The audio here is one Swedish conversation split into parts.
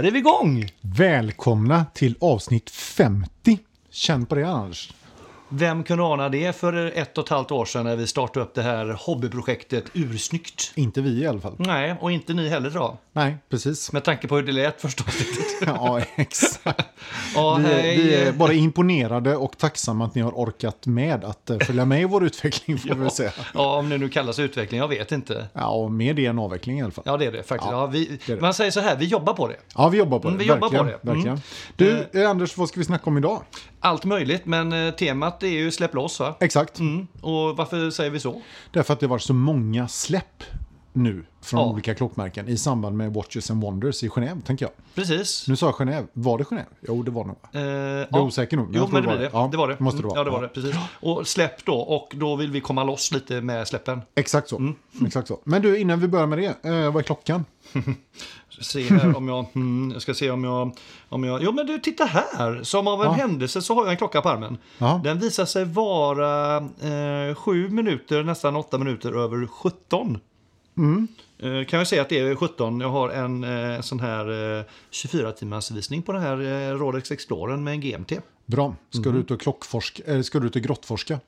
Där är vi igång! Välkomna till avsnitt 50. Känn på det Anders. Vem kunde ana det för ett och ett halvt år sedan när vi startade upp det här hobbyprojektet Ursnyggt? Inte vi i alla fall. Nej, och inte ni heller tror jag. Nej, precis. Med tanke på hur det lät avsnittet. ja, exakt. Ja, Vi är, hej. vi är bara imponerade och tacksamma att ni har orkat med att eh, följa med i vår utveckling får vi väl säga. Ja, om det nu kallas utveckling, jag vet inte. Ja, och med det en avveckling i alla fall. Ja, det är det faktiskt. Ja, Ja, vi, det det. Man säger så här, vi jobbar på det. Ja, vi jobbar på det. Mm, vi jobbar verkligen, på det. Mm. Verkligen. Du, eh, Anders, vad ska vi snacka om idag? Allt möjligt, men temat är ju släpp loss va? Exakt. Mm. Och varför säger vi så? Därför att det var så många släpp nu från Ja. olika klockmärken i samband med Watches and Wonders i Genève, tänker jag. Precis. Nu sa jag Genève. Var det Genève? Jo, det var nog. Eh, Jag är osäker nog. Jo, men det var det. Ja, det var det. Måste det Mm, vara. Ja, det var det. Precis. Och släpp då, och då vill vi komma loss lite med släppen. Exakt så. Mm. Exakt så. Men du, innan vi börjar med det, eh, vad är klockan? Se här om jag, mm, jag ska se om jag, om jag... Jo men du, titta här! Som av en Ja. händelse så har jag en klocka på armen. Ja. Den visar sig vara eh, sju minuter, nästan åtta minuter över 17. Mm. Eh, kan jag säga att det är 17. Jag har en eh, sån här eh, 24 timmars visning på den här eh, Rolex Explorern med en GMT. Bra. Ska Mm. du ut och klockforska? Eller ska du ut och grottforska?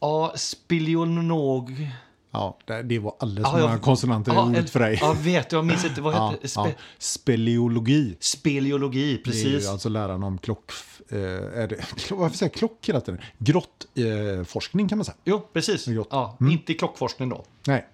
Ja, speleolog... Ja, det, var alldeles Ja, för många jag- konsonanter i Ja, ordet för dig. Ja, vet jag minns inte. Vad Ja, heter ja. spe, Speleologi. Speleologi, Det är precis. ju alltså läran om klock... Eh, är det, varför säger jag klock hela tiden? Grottforskning eh, kan man säga. Jo, precis. Gott. Ja, Inte i klockforskning då. Nej.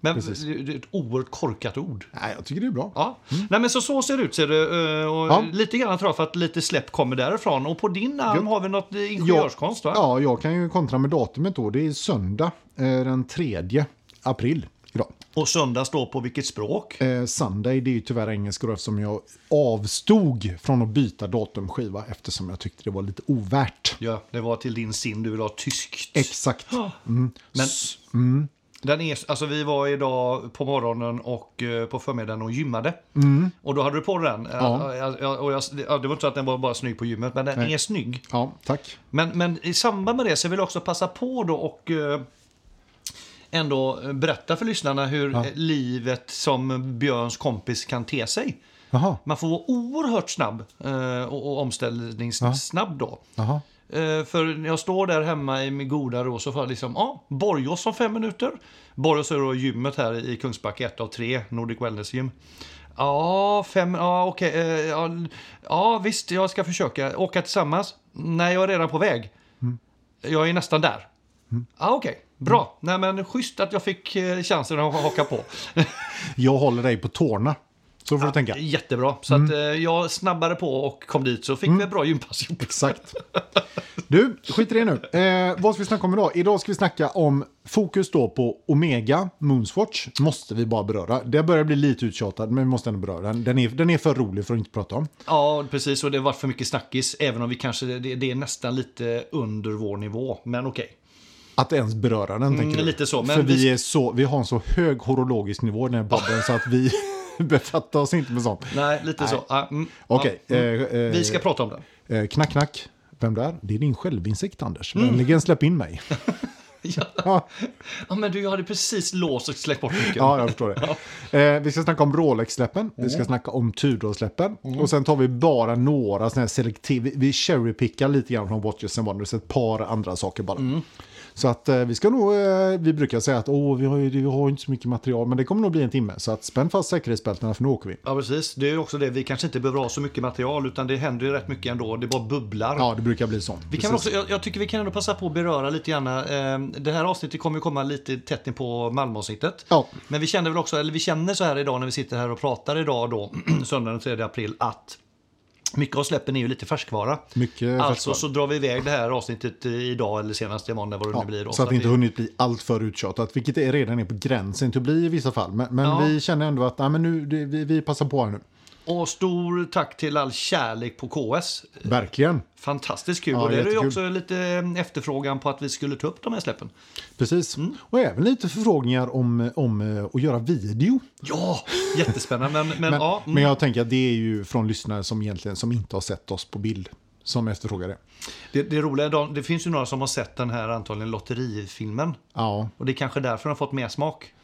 Men Precis. det är ett oerhört korkat ord. Nej, jag tycker det är bra. Ja. Nej, men så, så ser det ut. Ser det, eh, och Ja. Lite grann tror jag för att lite släpp kommer därifrån. Och på din arm Ja. har vi något eh, ingenjörskonst va? Ja, jag kan ju kontra med datumet då. Det är söndag eh, den 3 april idag. Och söndag står på vilket språk? Eh, Sunday, det är ju tyvärr engelska eftersom jag avstod från att byta datumskiva eftersom jag tyckte det var lite ovärt. Ja, det var till din sin du vill ha tyskt. Exakt. Men den är, alltså vi var idag på morgonen och eh, på förmiddagen och gymmade. Och då hade du på den. Ja. Ja. Ja, och jag, ja, det var inte så att den var bara snygg på gymmet, men den Nej. är snygg. Ja, tack. Men, men i samband med det så vill jag också passa på då och eh, ändå eh, berätta för lyssnarna hur Ja. eh, livet som Björns kompis kan te sig. Jaha, Man får vara oerhört snabb eh, och, och omställningssnabb då. jaha. Eh, för när jag står där hemma i min goda ro så får jag liksom, ja, Borgås om fem minuter. Borgås är då gymmet här i Kungsbacka, ett av tre, Nordic Wellness Gym. Ja, fem, ja okej, eh, ja, ja visst, jag ska försöka. Åka tillsammans? Nej, jag är redan på väg. Jag är nästan där. Ja, okej, bra. Nej, men schysst att jag fick eh, chansen att haka på. Jag håller dig på tårna. Så får du tänka. Jättebra. Så att eh, jag snabbade på och kom dit så fick vi ett bra gympass ihop. Exakt. Du, skit i det nu. Eh, vad ska vi snacka om idag? Idag ska vi snacka om fokus då på Omega Moonswatch. Måste vi bara beröra. Det börjar bli lite uttjatad, men vi måste ändå beröra den. Den är, den är för rolig för att inte prata om. Ja, precis. Och det har varit för mycket snackis. Även om vi kanske, det, det är nästan lite under vår nivå. Men okej. Att ens beröra den, tänker du? Mm, lite så, men för vi- vi, är så, vi har en så hög horologisk nivå i den här podden så att vi befattar oss inte med sånt. Nej, lite så. Ah, mm, Okej. ja, mm. eh, eh, Vi ska prata om den. eh, knack, knack. Vem där? Det är din självinsikt, Anders. Vänligen släpp in mig. Ja. ja, ja, men du jag hade precis låst och släppt bort nyckeln. ja, jag förstår det. Eh, vi ska snacka om Rolex-släppen. Vi Mm. ska snacka om Tudor-släppen. Och sen tar vi bara några sådana här selektiv... Vi, vi cherrypickar lite grann från Watches and Wonders. Ett par andra saker bara. Så att eh, vi ska nog... Eh, vi brukar säga att Åh, vi, har ju, vi har inte så mycket material. Men det kommer nog bli en timme. Så att spänn fast säkerhetsbältena för nu åker vi. Ja, precis. Det är också det. Vi kanske inte behöver ha så mycket material, utan det händer ju rätt mycket ändå. Det bara bubblar. Ja, det brukar bli så. Vi kan också, jag, jag tycker vi kan ändå passa på att beröra lite grann. Eh, det här avsnittet kommer ju komma lite tätt in på Malmöavsnittet. Ja. Men vi känner väl också, eller vi känner så här idag när vi sitter här och pratar idag då, söndagen den 3 april, att mycket av släppen är ju lite färskvara. Mycket Alltså färskvara. så drar vi iväg det här avsnittet idag eller senast i måndag vad det nu blir. Då, så att det inte hunnit bli allt för uttjatat, vilket det redan är på gränsen till att bli i vissa fall. Men, men Ja. vi känner ändå att nej, men nu, det, vi, vi passar på här nu. Och stor tack till all kärlek på KS. Verkligen. Fantastiskt kul. Ja, och det är ju jättekul. också lite eh, efterfrågan på att vi skulle ta upp de här släppen. Precis. Mm. Och även lite förfrågningar om, om eh, att göra video. Ja, jättespännande. Men, men, Men, ja, mm. men jag tänker att det är ju från lyssnare som egentligen som inte har sett oss på bild som efterfrågar det. det, det roliga är, de- det finns ju några som har sett den här antagligen lotterifilmen. Ja, Och det är kanske därför de har fått mer smak.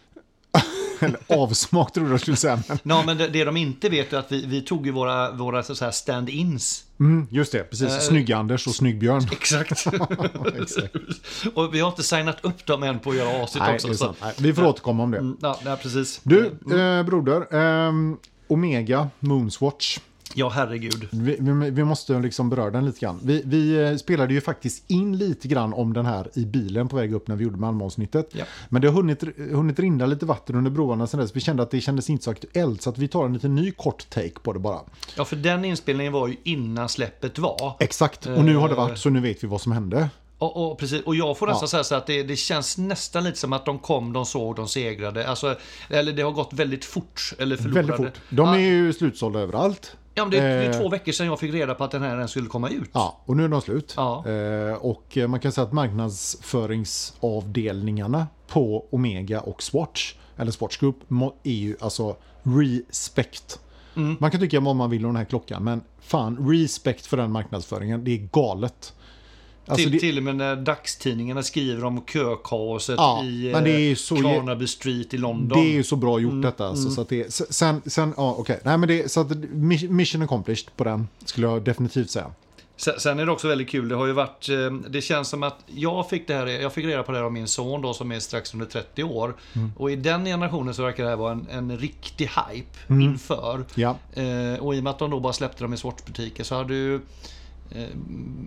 Eller avsmak tror jag jag skulle säga. Men, Ja, men det, det de inte vet är att vi, vi tog ju våra, våra så stand-ins. mm, just det, precis. Eh, Snygg-Anders och Snygg-Björn. Exakt. Exakt. och vi har inte signat upp dem än på att göra avsnitt Nej, också. det är så- sant. Nej, vi får återkomma om det. Mm, Ja, nej, precis. Du, eh, broder. ehm, Omega Moonswatch. Ja, herregud. Vi, vi, vi måste liksom beröra den lite grann. Vi, vi eh, spelade ju faktiskt in lite grann om den här i bilen på väg upp när vi gjorde Malmö-avsnittet. Ja. Men det har hunnit, hunnit rinna lite vatten under broarna sen dess. Vi kände att det kändes inte så aktuellt så att vi tar en liten ny kort take på det bara. Ja, för den inspelningen var ju innan släppet var. Exakt, och nu har det Eh. varit så nu vet vi vad som hände. Och, och, precis, och jag får nästan Ja. säga så att det, det känns nästan lite som att de kom, de såg, de segrade. Alltså, eller det har gått väldigt fort. Eller förlorade. Väldigt fort. De är ju slutsålda överallt. Ja, men det, det är eh, två veckor sedan jag fick reda på att den här ens skulle komma ut. Ja, och nu är de slut. Ja. Eh, och eh, man kan säga att marknadsföringsavdelningarna på Omega och Swatch, eller Swatch Group, är ju alltså respect. Mm. Man kan tycka vad man vill om den här klockan, men fan, respect för den marknadsföringen, det är galet. Alltså, till, det, till och med när dagstidningarna skriver om kökaoset Ja, i men det är eh, så- Carnaby Street i London. det är ju så bra gjort Mm, detta. Alltså, så att det, s- sen, sen, ja okej. Nej men det, så att mission accomplished på den, skulle jag definitivt säga. Sen, är det också väldigt kul, det har ju varit, eh, det känns som att jag fick det här, jag fick reda på det här av min son då som är strax under 30 år. Mm. Och i den generationen så verkar det här vara en, en riktig hype Mm. inför. Ja, Eh, och i och med att de då bara släppte dem i svartbutiker så hade ju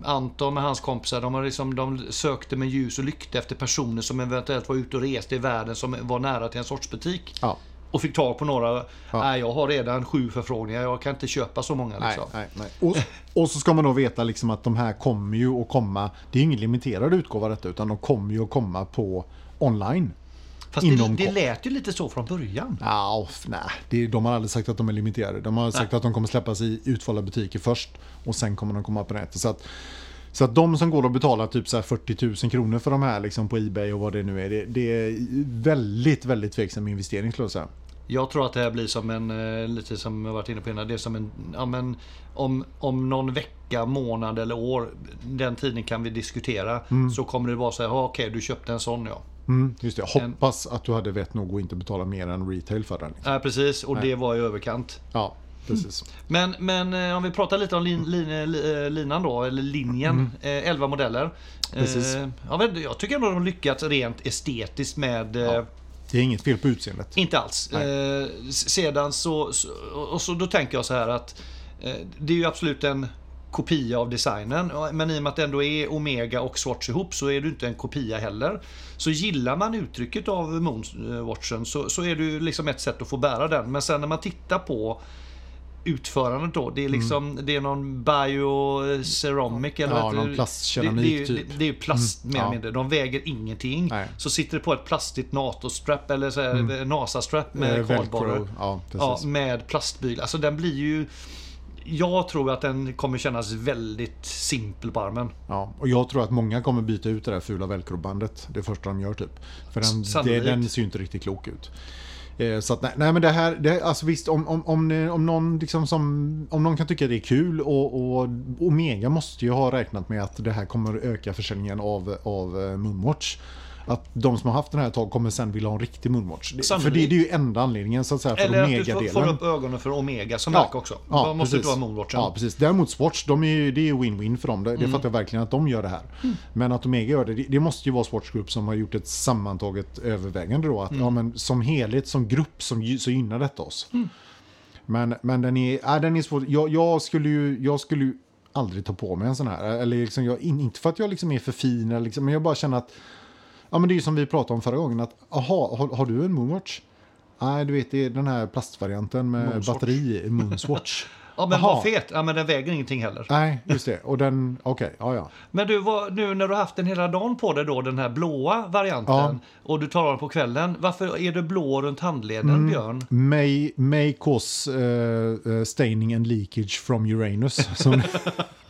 Anton med hans kompisar, de, har liksom, de sökte med ljus och lykta efter personer som eventuellt var ute och reste i världen som var nära till en sortsbutik. ja. Och fick tag på några, nej jag har redan sju förfrågningar, jag kan inte köpa så många. Nej, Liksom. nej, nej. Och, och så ska man då veta liksom att de här kommer ju att komma. Det är ingen limiterad utgåva detta utan de kommer ju att komma på online. Fast det, inom det kort. lät ju lite så från början. Ja, off, nej, det, de har aldrig sagt att de är limiterade. De har sagt att de kommer släppas i utvalda butiker först och sen kommer de komma på nätet. Så att, så att de som går och betalar typ så här 40 000 kronor för de här liksom på Ebay och vad det nu är. Det, det är väldigt, väldigt tveksam investering skulle jag säga. Jag tror att det här blir som en, eh, lite som jag varit inne på innan, det är som en, ja men om, om någon vecka, månad eller år, den tiden kan vi diskutera, så kommer det vara så här, "Ja, okej du köpte en sån ja. Mm, just det, hoppas att du hade vett nog att inte betala mer än retail för den. Liksom. Nej precis, och det var i överkant. Ja, precis. Men, men eh, om vi pratar lite om lin, lin, li- eh, linan då, eller linjen, eh, 11 modeller. Precis. Eh, jag, vet, inte, jag tycker ändå de har lyckats rent estetiskt med eh, Det är inget fel på utseendet. Inte alls. Eh, sedan så, så, och så då tänker jag så här att eh, det är ju absolut en kopia av designen. Men i och med att det ändå är Omega och Swatch ihop så är det inte en kopia heller. Så gillar man uttrycket av Moonwatchen så, så är det ju liksom ett sätt att få bära den. Men sen när man tittar på utförandet då. Det är liksom, det är någon bioceramic eller Mm. Ja, heter någon plastkeramik, det, det, typ. Det, det är ju plast mer eller mindre. De väger ingenting. Nej. Så sitter det på ett plastigt NATO-strap eller så här, NASA-strap med Eh, kardborrar. Velcro. Ja, Ja, med plastbyl. Alltså den blir ju... Jag tror att den kommer kännas väldigt simpel på armen. Ja, och jag tror att många kommer byta ut det där fula velcrobandet det första de gör typ. För den, det, den ser ju inte riktigt klok ut. Eh, Så att nej, nej men det här, det, alltså visst om, om, om, om, någon liksom som, om någon kan tycka det är kul och, och Omega måste ju ha räknat med att det här kommer öka försäljningen av, av eh, Moonwatch. Att de som har haft den här ett tag kommer sen vilja ha en riktig Moonwatch. Det, för Sannolikt. det, det är ju enda anledningen så att säga för Eller att du får, Omega-delen. upp ögonen för Omega som märke också. Ja, Man måste precis. inte vara Moonwatchen. Ja, precis. Däremot Swatch, de är ju, det är ju win-win för dem. Det, Mm. det fattar jag verkligen att de gör det här. Men att Omega gör det, det, det måste ju vara Swatch Group som har gjort ett sammantaget övervägande då. Att Mm. ja, men som helhet, som grupp, som, så gynnar detta oss. Mm. Men, men den är, äh, den är svår. Jag, jag, skulle ju, jag skulle ju aldrig ta på mig en sån här. Eller liksom, jag, in- inte för att jag liksom är för fin, eller liksom, men jag bara känner att Ja men det är ju som vi pratade om förra gången att aha, har, har du en Moonwatch? Nej, du vet det är den här plastvarianten med Moonswatch. batteri, Moonswatch. Ja, men Jaha. vad fet. Ja, men den väger ingenting heller. Nej, just det. Och den, okej, ja ja. Men du, vad, nu när du har haft den hela dagen på dig då, den här blåa varianten, Ja. och du tar den på kvällen. Varför är det blå runt handleden, Mm. Björn? May, may cause uh, staining and leakage from Uranus. Som,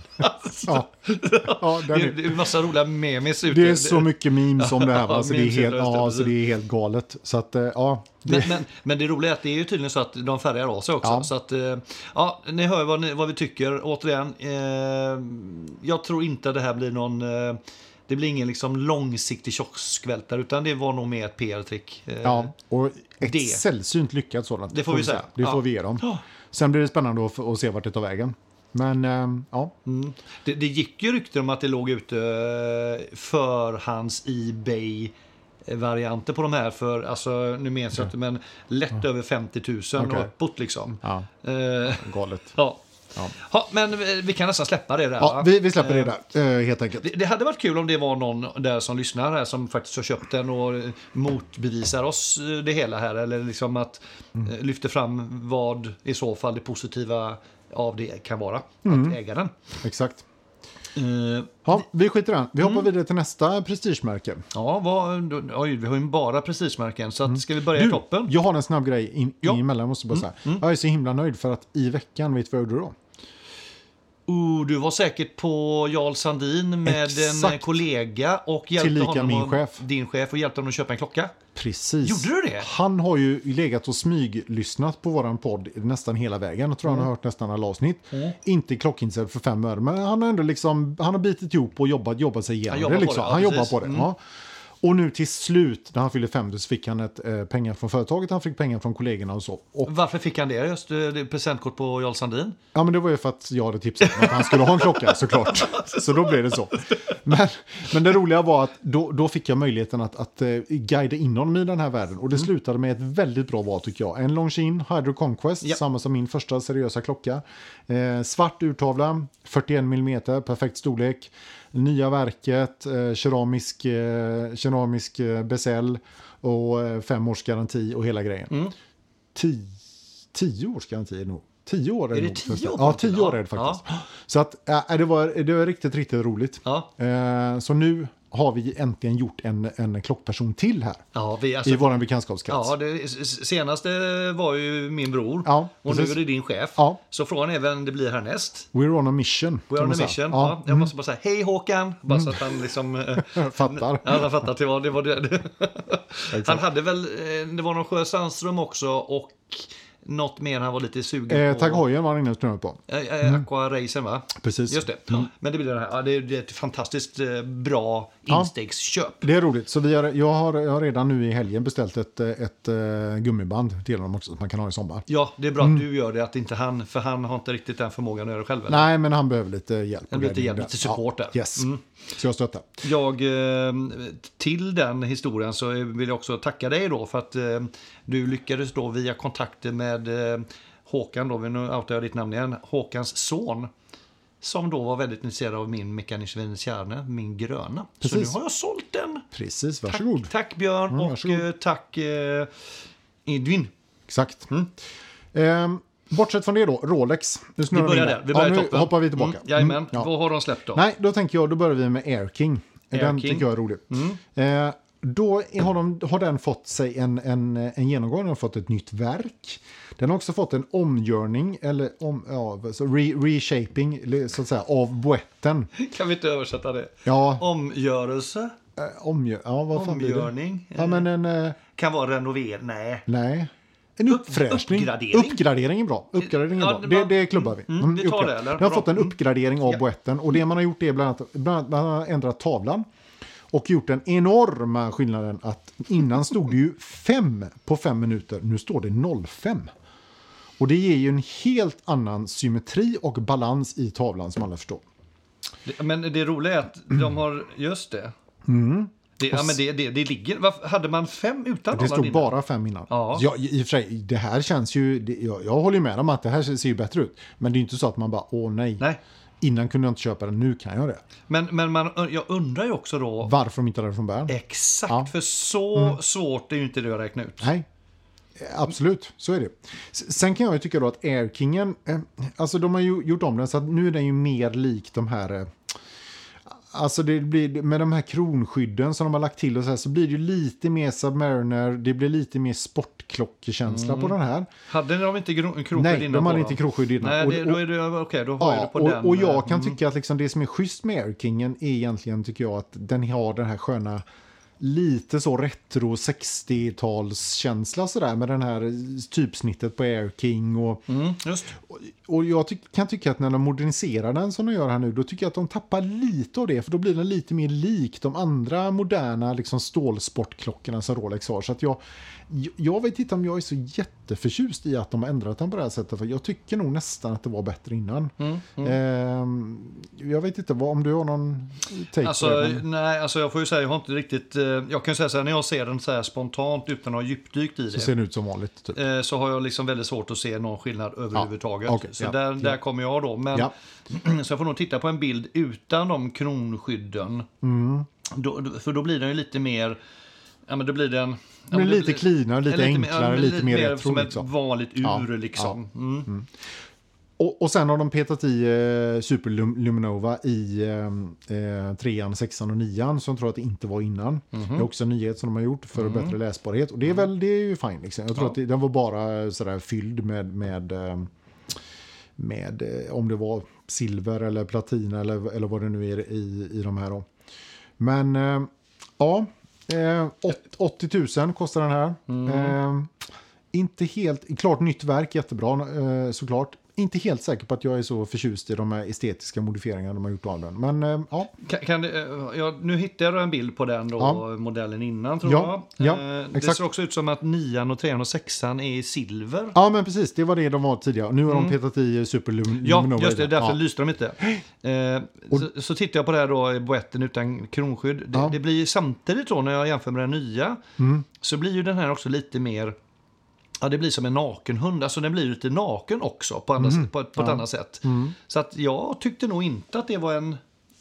ja. ja, Det är, det är massa roliga memes ute. det är så mycket memes om det här. Va? Ja, Så det, är helt, ja, precis. så det är helt galet. Så att, eh, ja. Men, Det, men, men det roliga är att det är ju tydligen så att de färgar av sig också. Ja. Så att, eh, ja, ni hör vad, ni, vad vi tycker. Återigen, eh, jag tror inte att det här blir någon... Eh, Det blir ingen liksom långsiktig kioskvältare utan det var nog mer ett PR-trick. Eh, Ja, och ett Det. sällsynt lyckat sådant. Det får vi säga. Det får vi ge dem. Sen blir det spännande att, att se vart det tar vägen. Men ehm, ja, Mm. Det, det gick ju rykten om att det låg ute eh, för hans Ebay varianter på de här för, alltså nu minns jag inte, men lätt över 50 000 och Okej. uppåt liksom. ja Eh, galet. ja. Ja. Ja, men vi vi kan nästan släppa det där. Ja, vi, vi släpper Eh, det där, eh, helt enkelt. Det, det hade varit kul om det var någon där som lyssnar här som faktiskt har köpt den och eh, motbevisar oss eh, det hela här. Eller liksom att Mm. eh, lyfter fram vad i så fall det positiva av det kan vara. Mm. Att äga den. Exakt. Eh, Ja, vi skiter i den. Vi Mm. hoppar vidare till nästa prestigemärke. Ja, vad, oj, vi har ju bara prestigemärken. Så att, ska vi börja i Mm. Du, toppen? jag har en snabb grej in, Ja. Mm, emellan, måste bara säga. Jag är så himla nöjd för att i veckan, vet du vad jag gjorde då? Oh, du var säkert på Jarl Sandin med en Exakt. kollega och hjälpte Tillika honom min chef. din chef och hjälpte honom att köpa en klocka. Precis. Gjorde du det? Han har ju legat och smyglyssnat på våran podd nästan hela vägen. Jag tror han har hört nästan alla avsnitt. Inte klockintresserad för fem öre, men han har ändå liksom, han har bitit ihop och jobbat, jobbat sig igenom Han jobbar det. på Liksom. det, ja, han jobbar precis. på det. Ja. Och nu till slut, när han fyllde 50, så fick han ett, eh, pengar från företaget, han fick pengar från kollegorna och så. Och, Varför fick han det? Just eh, det, presentkort på Jarl Sandin? ja, men det var ju för att jag hade tipsat om att han skulle ha en klocka såklart. Så då blev det så. Men, men det roliga var att då, då fick jag möjligheten att, att eh, guida in honom i den här världen. Och det Mm. slutade med ett väldigt bra val tycker jag. En Longines Hydro Conquest, Ja. samma som min första seriösa klocka. Eh, svart urtavla, 41 mm, perfekt storlek. Nya verket, eh, keramisk, eh, keramisk eh, bezel och eh, fem års garanti och hela grejen. Mm. Tio, tio års garanti är nog. Tio år är, Är det nog. tio år Ja, tio år är det faktiskt. Så att, äh, det, var, det var riktigt, riktigt roligt. Ja. Eh, så nu har vi äntligen gjort en, en klockperson till här. Ja, vi, alltså, I vår bekantskapskrets. ja det senaste var ju min bror. Ja, och nu är det din chef. Ja. Så frågan är vem det blir härnäst. We're on a mission. We kan are on a mission. Ja, Ja. Jag måste bara säga hej Håkan. Bara så att han liksom... eh, fattar. Ja, han fattar att det var det. Var det. han hade väl, eh, det var någon Sjö Sandström också och något mer han var lite sugen Eh, på. Tag Heuer var han inne och på. Eh, eh, Aqua Racen va? Precis. Just det. Ja. Men det blir den här. Ja, det, är, det ett fantastiskt eh, bra Ja. instegsköp. Det är roligt. Så vi har, jag, har, jag har redan nu i helgen beställt ett, eh, ett, uh, gummiband till honom också som man kan ha i sommar. Ja, det är bra Mm. att du gör det, att inte han, för han har inte riktigt den förmågan att göra det själv. eller? Nej, men han behöver lite hjälp. Han behöver lite hjälp, det- lite support där. Mm. Yes. Så jag stöttar. Jag, eh, till den historien så vill jag också tacka dig då för att eh, du lyckades då via kontakter med eh, Håkan, då, nu outar jag ditt namn igen, Håkans son. Som då var väldigt intresserad av min Mechanisch Veneziane, min gröna. Så Precis. nu har jag sålt den. Precis, Tack, varsågod. tack Björn Mm, och varsågod. eh, tack eh, Edvin. Exakt. Mm. Ehm, bortsett från det då, Rolex. Nu Vi börjar där, vi börjar ja, nu toppen. hoppar vi tillbaka. Mm, jajamän, Mm, ja. vad har de släppt då? Nej, då tänker jag, då börjar vi med Air King. Air den King. tycker jag är rolig. Mm. Eh, då har, de, har den fått sig en, en, en genomgång, den har fått ett nytt verk. Den har också fått en omgörning, eller om, ja, så re, reshaping, så att säga, av boetten. Kan vi inte översätta det? Ja, Omgörelse, eh, omgör, ja vad fan blir det? omgörning, Ja, men en, eh, kan vara renovering. Nej. nej. En uppfräschning. uppgradering. Uppgradering är bra. Uppgradering är Ja, bra. det Det, var- det klubbar vi. Mm, vi tar det, eller? Den har fått en Mm. uppgradering av Ja. boetten. Och det man har gjort är bland annat, bland annat ändrat tavlan. Och gjort den enorma skillnaden att innan stod det ju 5 på 5 minuter. Nu står det 05. Och det ger ju en helt annan symmetri och balans i tavlan som alla förstår. Men det roliga är att de har, just det. Mm. det ja, men det, det, det ligger, varför, hade man fem utan Det stod bara 5 innan. Ja. Ja, i och för sig, det här känns ju... Det, jag, jag håller med om att det här ser ju bättre ut. Men det är inte så att man bara, åh nej. Nej. Innan kunde jag inte köpa den, nu kan jag det. Men, men man, jag undrar ju också då, Varför de inte hade det från början? exakt, Ja. Mm. för så svårt är ju inte det att räkna ut. Nej, absolut, så är det. Sen kan jag ju tycka då att Air Kingen, eh, alltså de har ju gjort om den så att nu är den ju mer lik de här, eh, alltså det blir, med de här kronskydden som de har lagt till och så här så blir det ju lite mer Submariner, det blir lite mer sportklockekänsla på den här. Hade de inte gro- krokskydd Nej, innan de hade på inte dem? krokskydd innan. Nej, det, och- då är det, okej, då har Ja, det på och, den. och jag kan mm. tycka att liksom det som är schysst med Air Kingen är egentligen, tycker jag, att den har den här sköna lite så retro 60-talskänsla sådär med den här typsnittet på Air King och, Mm, just. och jag ty kan tycka att när de moderniserar den som de gör här nu, då tycker jag att de tappar lite av det, för då blir den lite mer lik de andra moderna liksom, stålsportklockorna som Rolex har. Så att jag, jag vet inte om jag är så jätteförtjust i att de har ändrat den på det här sättet, för jag tycker nog nästan att det var bättre innan. Mm, mm. Ehm, jag vet inte vad, om du har någon take Alltså, på det. nej, alltså jag får ju säga, jag har inte riktigt... Eh, jag kan ju säga så här, när jag ser den så här spontant utan att ha djupdykt i Så det. ser den ut som vanligt. Typ. eh, Så har jag liksom väldigt svårt att se någon skillnad överhuvudtaget. okej, så ja, där, ja. där kommer jag då. Men, Ja. Så jag får nog titta på en bild utan de kronskydden. Mm. Då- för då blir den ju lite mer... Ja, men då blir den... ja, Men lite cleanare, lite, mer- enklare, ja, men lite, mer retro. Som Liksom. ett vanligt ur Ja, liksom. Mm. Och, och sen har de petat i eh, Super Lum- Luminova i eh, eh, trean, sexan och nian som jag tror att det inte var innan. Mhm. Det är också en nyhet som de har gjort för bättre läsbarhet. Och det är väl det är ju fine. Liksom. Jag tror Ja. att det, den var bara sådär fylld med, med, eh, med eh, om det var silver eller platina eller, eller vad det nu är i, i de här. Då. Men eh, ja, eh, åt- 80 000 kostar den här. Eh, inte helt, klart nytt verk, jättebra eh, såklart. Inte helt säker på att jag är så förtjust i de här estetiska modifieringarna de har gjort av den. Men eh, ja, Kan, kan eh, ja, nu hittade jag en bild på den då, Ja. modellen innan tror Ja, jag. ja, Eh, det exakt. ser också ut som att nian och trean och sexan är i silver. ja, men precis, det var det de var tidigare. Nu har de petat i Super Lum- Mm. Ja, just det. Därför ja. lyste de inte. Eh, så, så tittar jag på det här då, i boetten utan kronskydd. Det, det blir samtidigt då när jag jämför med den nya. Mm. Så blir ju den här också lite mer... Ja, det blir som en nakenhund. Alltså den blir lite naken också på, andra, Mm. på, på ett annat sätt. Så att jag tyckte nog inte att det var en,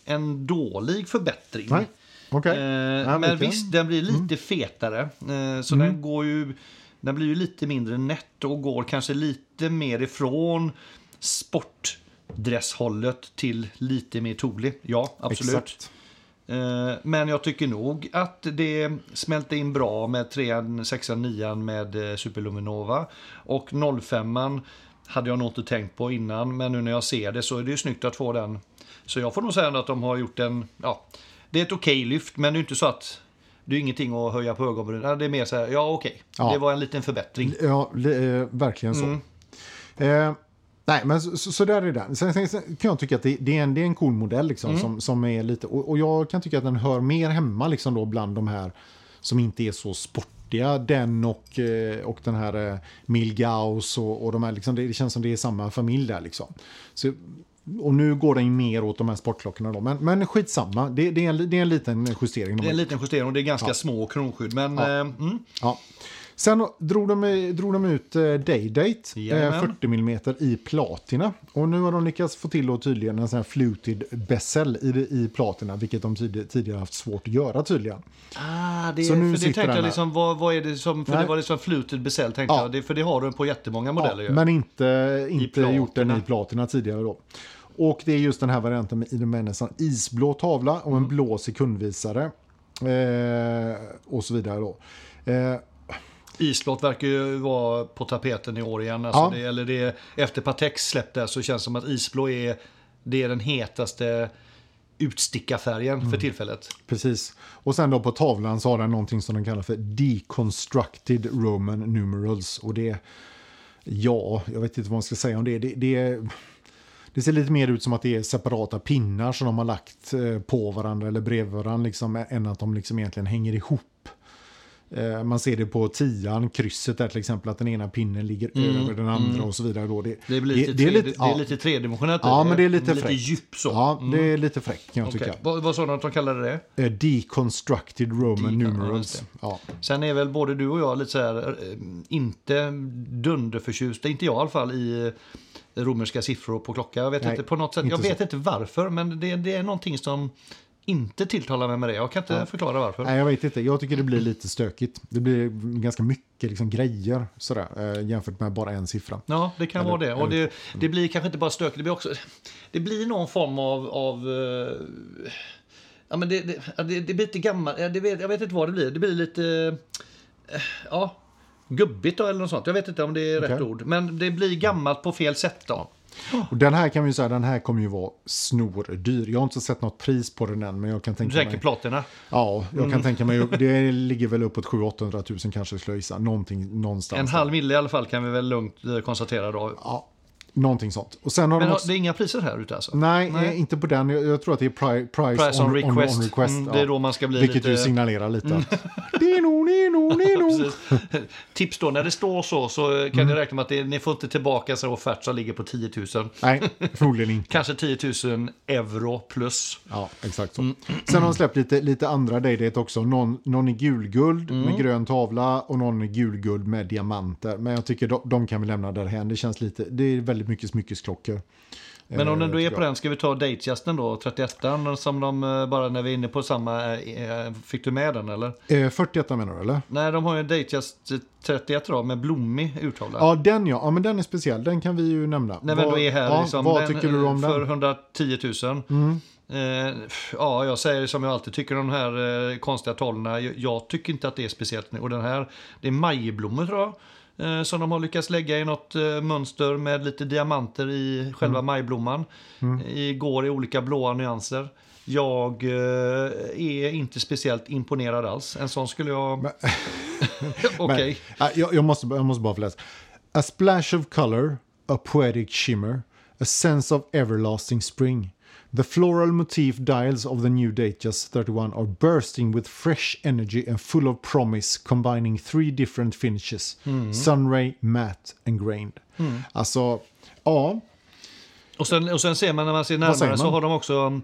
en dålig förbättring. Nej, okej. Eh, Ja, men visst, den blir lite fetare. Eh, så den går ju... Den blir ju lite mindre nätt och går kanske lite mer ifrån sportdresshållet till lite mer Thule. Ja, absolut. Exakt. Eh, men jag tycker nog att det smälte in bra med 3 6 9 med eh, Superluminova. Och 05 hade jag nog inte tänkt på innan, men nu när jag ser det så är det ju snyggt att få den. Så jag får nog säga att de har gjort en, ja, det är ett okej lyft, men det är inte så att det är ingenting att höja på ögonbrynen. Det är mer så här, ja okej, Ja. det var en liten förbättring. Ja, verkligen så. Mm. Eh, nej, men så, så, så där är det. Sen, sen, sen kan jag tycka att det, det, är, en, det är en cool modell liksom, Mm. som, som är lite... Och, och jag kan tycka att den hör mer hemma liksom då bland de här som inte är så sportiga. Den och, eh, och den här eh, Milgauss och, och de här, liksom, det, det känns som det är samma familj där liksom. Så, och nu går den mer åt de här sportklockorna då. Men, men skitsamma, det, det, är en, det är en liten justering. de Det är en liten justering och det är ganska Ja. små kronskydd. Men Ja. eh, mm, Ja. Sen drog de, drog de ut eh, Daydate, eh, Jajamän. 40 mm i platina. Och nu har de lyckats få till då tydligen en sån här fluted bezel i, i platina, vilket de tid, tidigare haft svårt att göra tydligen. Ah, det, Så nu för det tänkte jag liksom, vad, vad är det som, för Nej. det var liksom fluted bezel tänkte Ja. jag, det, för det har du på jättemånga modeller Ja, ju. men inte, inte gjort den i platina tidigare då. Och det är just den här varianten med, en isblå tavla och Mm. en blå sekundvisare. Eh, och så vidare då. Eh, Isblått verkar ju vara på tapeten i år igen. Alltså Ja. det, eller det, efter Patex släppte så känns det som att isblå är, det är den hetaste utstickarfärgen Mm. för tillfället. Precis. Och sen då på tavlan så har den någonting som de kallar för deconstructed Roman numerals. Och det, ja, jag vet inte vad man ska säga om det. Det, det, det ser lite mer ut som att det är separata pinnar som de har lagt eh, på varandra eller bredvid varandra, liksom, än att de liksom egentligen hänger ihop. Eh, Man ser det på tian, krysset där till exempel, att den ena pinnen ligger över den andra och så vidare. Då. Det, Det, blir lite, det är tre, lite- det, det är ja. lite tredimensionellt. Ja, men det är lite lite fräckt. djup så. Ja, det är lite fräckt kan jag Okej. tycka. Vad, vad sa de att de kallade det? Eh, Deconstructed Roman ja, numerals. Ja, Sen är väl både du och jag lite så här, eh, inte dunderförtjusta, inte jag i alla fall, i eh, romerska siffror på klocka. Jag vet Nej, inte på något sätt, jag vet så. inte varför, men det, det är någonting som inte tilltalar mig med det. Jag kan inte förklara varför. Nej, jag vet inte. Jag tycker det blir lite stökigt. Det blir ganska mycket liksom, grejer sådär, eh, jämfört med bara en siffra. Ja, det kan Eller- vara det. Och det, det blir kanske inte bara stökigt, det blir också... Det blir någon form av... av eh, ja, men det, det, ja, det, det blir lite gammalt. Ja, det vet, jag vet inte vad det blir. Det blir lite... eh, ja, gubbigt då, eller något sånt. Jag vet inte om det är rätt Okej. ord. Men det blir gammalt på fel sätt då. Och den här kan vi säga, den här kommer ju vara snordyr. Jag har inte sett något pris på den än, men jag kan tänka tänker mig... platina? Ja, jag Mm. kan tänka mig, det ligger väl uppåt 700-800 000 kanske skulle jag gissa. Någonting, någonstans. En halv mille i alla fall kan vi väl lugnt eh, konstatera då. Ja, någonting sånt. Och sen har Men de också... det är inga priser här ute alltså? Nej, Nej. eh, inte på den. Jag, jag tror att det är pri, price, Price on request. Mm, det är ja. då man ska bli Vilket lite- Mm. ju signalerar lite. det är nog. Precis. Tips då, när det står så så kan Mm. ni räkna med att det, ni får inte tillbaka en offert som ligger på 10 000. Nej, förmodligen inte. Kanske 10 000 euro plus. Ja, exakt så. Mm. Sen har de släppt lite, lite andra Daydate också. Någon, någon i gulguld Mm. med grön tavla och någon i gulguld med diamanter. Men jag tycker de, de kan vi lämna därhän. Det känns lite, det är väldigt mycket smyckesklockor. Men om Eh, den då är på den, ska vi ta Datejusten då, 31 som de eh, bara när vi är inne på samma, eh, fick du med den eller? Eh, 41 menar du eller? Nej, de har ju en Datejust 31 då med blommig urtavla. Ja, den ja. ja. men den är speciell. Den kan vi ju nämna. När vi ändå är här, ja, liksom, vad den, tycker du om För den? Mm. 110 000. Eh, ja, jag säger som jag alltid tycker om de här eh, konstiga tavlorna. Jag, jag tycker inte att det är speciellt. Och den här, det är majblommor tror jag. Eh, som de har lyckats lägga i något eh, mönster med lite diamanter i själva Mm. majblomman. I går i olika blåa nyanser. Jag eh, är inte speciellt imponerad alls. En sån skulle jag... Okej. Men, äh, jag, jag, måste, jag måste bara få läsa. A splash of color, a poetic shimmer, a sense of everlasting spring. The floral motif dials of the new Datejust 31 are bursting with fresh energy and full of promise, combining three different finishes. Sunray, matte and grained. Alltså, ja. Och sen, och sen ser man när man ser närmare så man? har de också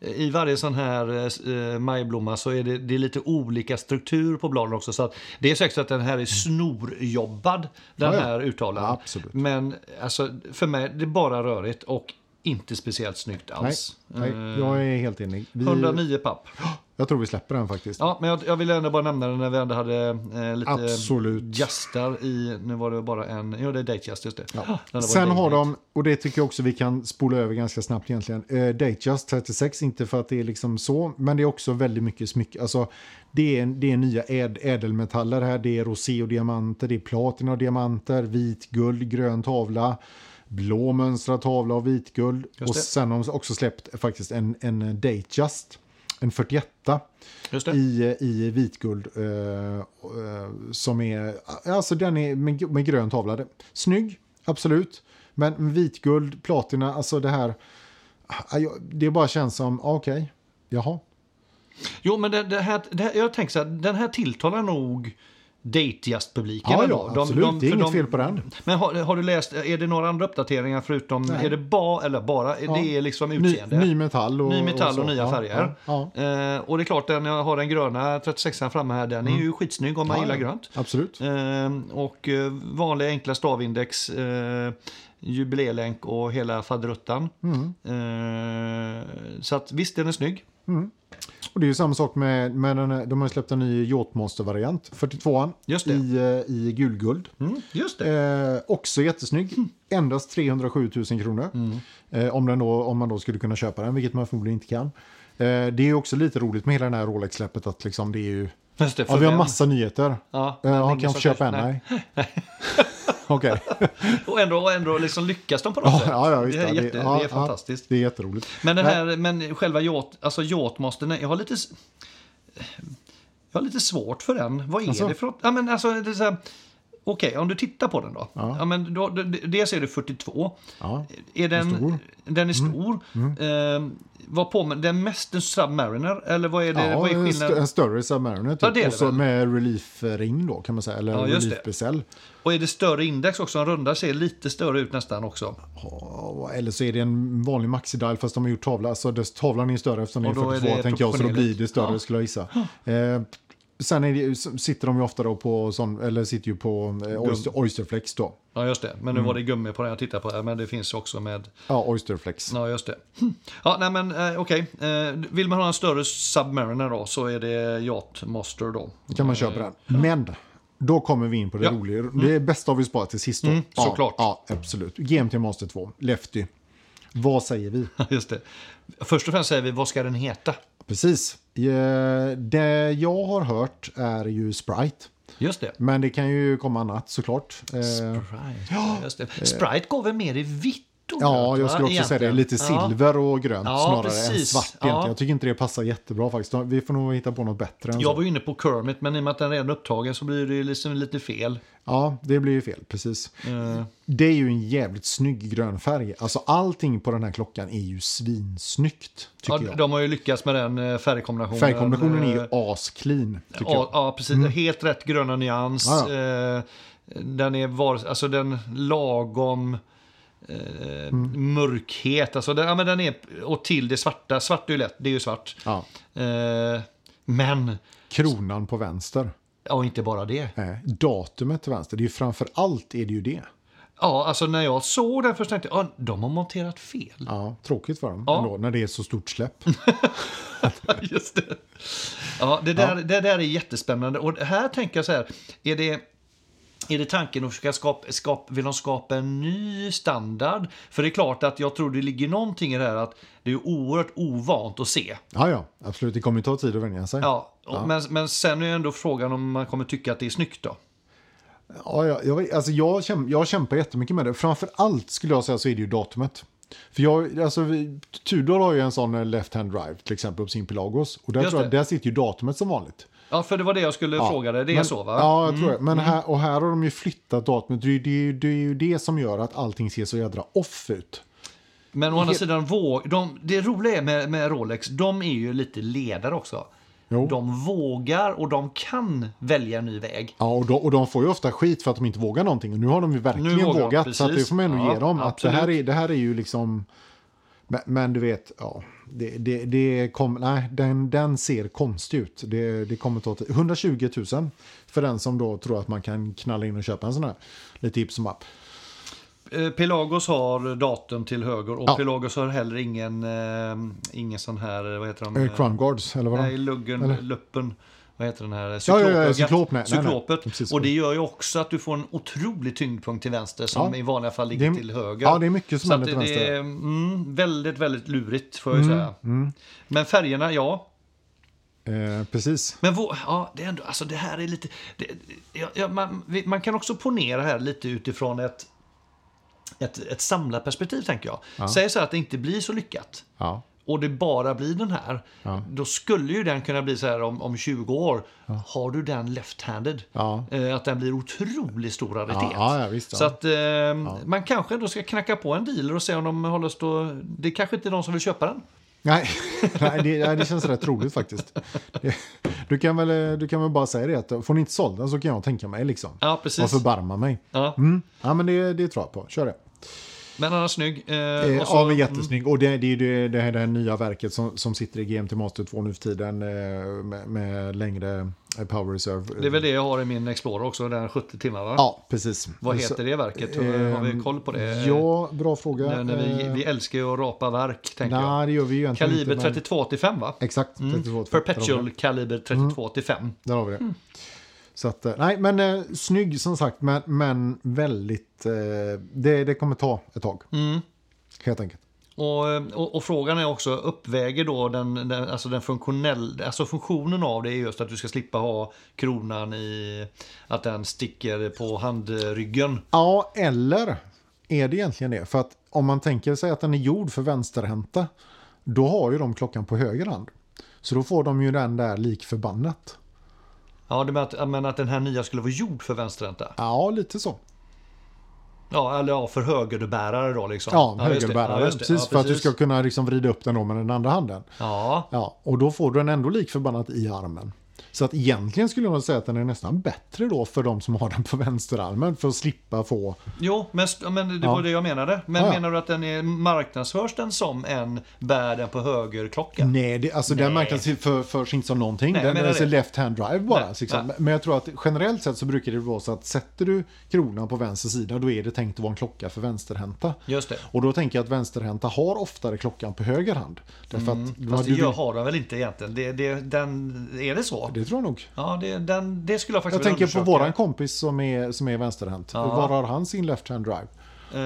eh, i varje sån här eh, majblomma så är det, det är lite olika struktur på bladen också. Så det är säkert så att den här är snorjobbad, den Ja, ja. här urtavlan. Ja. Men alltså, för mig, det är bara rörigt och inte speciellt snyggt Nej, alls. nej, Eh, jag är helt enig. Vi, 109 papp. Jag tror vi släpper den faktiskt. Ja, men jag, jag ville ändå bara nämna det när vi ändå hade eh, lite Absolut. jastar i, nu var det bara en, jo det är Datejust just det. Ja. Den Sen har de, och det tycker jag också vi kan spola över ganska snabbt egentligen, eh, Datejust 36, inte för att det är liksom så, men det är också väldigt mycket smycke. Alltså, det är, det är nya äd, ädelmetaller här, det är rosé och diamanter, det är platina och diamanter, vitguld, grön tavla, blå mönstrad tavla och vitguld. Och sen har de också släppt faktiskt en, en Datejust, en 41 Just det. i, i vitguld. Eh, eh, som är, alltså den är med, med grön tavla. Snygg, absolut. Men vitguld, platina, alltså det här. ah, Det bara känns som, ah, okej, jaha. Jo, men det, det här, det här, jag tänker så här, den här tilltalar nog Datejust-publiken. Ja, ändå. ja, absolut. Det är inget fel på den. Men har, har du läst, är det några andra uppdateringar förutom, Nej. är det bara, eller bara, Ja. det är liksom Ny, utseende? ny metall och, Ny metall och, så. nya färger. Eh, och det är klart, den, jag har den gröna 36an framme här, den är ju skitsnygg om man Mm. Gillar grönt. Absolut. Eh, och eh, vanliga enkla stavindex, eh, jubilélänk och hela faderuttan. Mm. Eh, så att visst, den är snygg. Och det är ju samma sak med, med den här, de har ju släppt en ny Yachtmonster-variant, 42an, Just det. i, eh, i gulguld. Mm, just det. Eh, också jättesnygg. Endast 307 000 kronor. Mm. Eh, om, den då, om man då skulle kunna köpa den, vilket man förmodligen inte kan. Eh, det är ju också lite roligt med hela det här Rolex-släppet att liksom det är ju... Just det, Ja, vi har massa nyheter. Ja, har ingen kan få köpa en? Nej. Okej. Och ändå, och ändå liksom lyckas de på något Ja, sätt. ja, ja, visst, det, är jätte, ja, det är fantastiskt. Det är jätteroligt. Men, den här, men själva yacht, alltså yachtmastern, jag har lite... Jag har lite svårt för den. Vad är Alltså? det för? Ja, men alltså, det är så här, Okej, om du tittar på den då. Ja. Ja. men då, dels är det 42. Ja. Är den, stor. Mm. Den är stor. Eh, vad på med, den mest en Submariner? Eller vad är det? Ja, vad är skillnaden? en större Submariner typ. Ja, och så väl. med relief-ring då kan man säga. Eller Ja, relief-besäll. Och är det större index också? En runda ser lite större ut nästan också. Ja, Eller så är det en vanlig maxi-dial fast de har gjort tavla. Så dess, tavlan är större eftersom det är Och då är 42 det tänker jag. Så då blir det större skulle jag gissa. Eh, sen det, sitter de ju ofta då på sån, eller sitter ju på eh, Oyster, Oysterflex då. Ja, just det. Men nu Mm. var det gummi på den jag tittar på. Men det finns också med... Ja, Oysterflex. Ja, just det. Hm. Ja, nej men eh, okej. Eh, vill man ha en större Submariner då så är det Yacht Master då. Kan man köpa den. Men då kommer vi in på det Ja. roliga. Det är bästa har vi sparat till sist då. Mm, ja, såklart. Ja, absolut. GMT Master 2, Lefty. Vad säger vi? Just det. Först och främst säger vi, vad ska den heta? Precis. Eh, Det jag har hört är ju Sprite. Just det. Men det kan ju komma annat såklart. Eh, Sprite. Ja. Just det. Sprite går väl mer i vitt och Ja, grönt, jag va, skulle också säga det. egentligen. Lite Ja. silver och grönt Ja, snarare än precis. svart Ja. Jag tycker inte det passar jättebra faktiskt. Vi får nog hitta på något bättre än Jag så. var ju inne på Kermit, men i och med att den redan är upptagen så blir det ju liksom lite fel. Ja, det blir ju fel, precis. Eh, Det är ju en jävligt snygg grön färg. Alltså allting på den här klockan är ju svinsnyggt, ja, tycker jag. de har ju lyckats med den eh, färgkombinationen. Färgkombinationen är ju Eh, asclean, tycker Ja, jag. ja precis. Helt rätt gröna nyans. Ja, Eh, den är var, alltså den lagom eh, Mm. mörkhet. Alltså den, ja, men den är, och till det svarta. Svart är ju lätt, det är ju svart. Ja. Eh, men, Kronan på vänster. ja inte bara det. Eh, datumet till vänster. Det är ju framför allt är det ju det. Ja, alltså när jag såg den först tänkte jag, ah, de har monterat fel. Ja, tråkigt för dem Ja. ändå, när det är så stort släpp. Just det. Ja, det där, det där är jättespännande. Och här tänker jag så här, är det... Är det tanken att försöka skapa, skapa, vill de skapa en ny standard? För det är klart att jag tror det ligger någonting i det här att det är oerhört ovant att se. Ja, ja, absolut. Det kommer ju ta tid att vänja sig. Ja, och, Men, men sen är ändå frågan om man kommer tycka att det är snyggt då. Ja, ja, jag, alltså jag, käm, jag kämpar jättemycket med det. Framför allt skulle jag säga så är det ju datumet. För jag, alltså, Tudor har ju en sån eh, left hand drive till exempel på sin Pelagos. Och där, tror jag, där sitter ju datumet som vanligt. Ja, för det var det jag skulle fråga dig. Det är men, så va? Mm. Ja, jag tror det. Men här, och här har de ju flyttat datumet. Det det, det är ju det som gör att allting ser så jädra off ut. Men å andra sidan, våg, de, det roliga med, med Rolex, de är ju lite ledare också. Jo. De vågar och de kan välja en ny väg. Ja, och de, och de får ju ofta skit för att de inte vågar någonting. Och nu har de ju verkligen vågar vågat. så att det precis. får man ändå Ja, ge dem. Att det, här är, det här är ju liksom... Men, men du vet, ja. Det, det, det kom, nej, den, den ser konstig ut. Det, det kommer ta tid. 120 000 för den som då tror att man kan knalla in och köpa en sån här. Lite hipp som app. Eh, Pelagos har datum till höger och Ja. Pelagos har heller ingen, eh, ingen sån här, vad heter de? Eh, Crown Guards, eller vad Nej, luggen, Eller? luppen. Vad heter den här? ja, ja, Cyklopögat. cyklop, nej, nej. Cyklopet. Och det gör ju också att du får en otrolig tyngdpunkt till vänster som Ja. i vanliga fall ligger är- till höger. ja, det är mycket som händer till vänster. det är mm, väldigt, väldigt lurigt får jag ju säga. Mm. Men färgerna, ja. Eh, precis. Men vå- ja, det, är ändå, alltså det här är lite... Det, ja, ja, man, man kan också ponera här lite utifrån ett, ett, ett samlarperspektiv, tänker jag. Säg så här att det inte blir så lyckat Ja. Och det bara blir den här. Ja. Då skulle ju den kunna bli så här om, om 20 år. Har du den left-handed? Ja. Eh, att den blir otroligt stor raritet. Ja, ja, visst, ja. Så att eh, man kanske ändå ska knacka på en dealer och se om de håller stå... Det kanske inte är någon som vill köpa den. Nej, nej, det, det känns rätt troligt faktiskt. Du, kan väl, du kan väl bara säga det att får ni inte såld den så kan jag tänka mig liksom. Ja, precis. Och förbarma mig. Ja. Mm. Ja, men det, det tror jag på. Kör det. Men annars snygg. Eh, Eh, så- ja, men jättesnygg. Och det, det är det, det här det här nya verket som, som sitter i GMT Master 2 nu för tiden eh, med, med längre eh, power reserve. Det är väl det jag har i min Explorer också, den 70 timmar va? Ja, precis. Vad Så- heter det verket? Har vi koll på det? Ja, bra fråga. När, när vi, vi älskar ju att rapa verk, tänker jag. Nej, det gör vi ju egentligen Kaliber inte. men- 3285 va? Exakt, 32 Där har Perpetual kaliber 3285. Där har vi det. Mm. Så att, eh, nej, men eh, snygg som sagt, men, men väldigt... Eh, det, det kommer ta ett tag. Mm. Helt enkelt. Och, och, och frågan är också, uppväger då den, den, alltså den funktionell, alltså funktionen av det är just att du ska slippa ha kronan i, att den sticker på handryggen. Ja, eller är det egentligen det? För att om man tänker sig att den är gjord för vänsterhänta, då har ju de klockan på höger hand. Så då får de ju den där lik förbannat. Ja, det med att, men att den här nya skulle vara gjord för vänsterhänta. Ja, lite så. Ja, eller ja, för högerbärare då liksom. Ja, det. högerbärare. Ja, precis, Ja, för att du precis. ska kunna liksom vrida upp den då med den andra handen. Ja, Ja, och då får du den ändå lik förbannat i armen. Så att egentligen skulle jag säga att den är nästan bättre då för de som har den på vänsterarmen för att slippa få... Jo, men, men det Ja. var det jag menade. Men Ja, ja. menar du att den är marknadsförs den som en bär den på högerklocka? Nej, det, alltså den marknads för, förs inte som någonting. Nej, den är alltså det. left hand drive bara. Nej, liksom. nej. Men jag tror att generellt sett så brukar det vara så att sätter du kronan på vänster sida då är det tänkt att vara en klocka för vänsterhänta. Just det. Och då tänker jag att vänsterhänta har oftare klockan på höger hand. Därför att, Mm. Fast det gör, har de väl inte egentligen? Det, det, den, är det så? det tror jag nog. Ja, det, den, det skulle jag faktiskt Jag tänker på undersöka. våran kompis som är, som är vänsterhänt. Ja. Var har han sin left hand drive? Eh,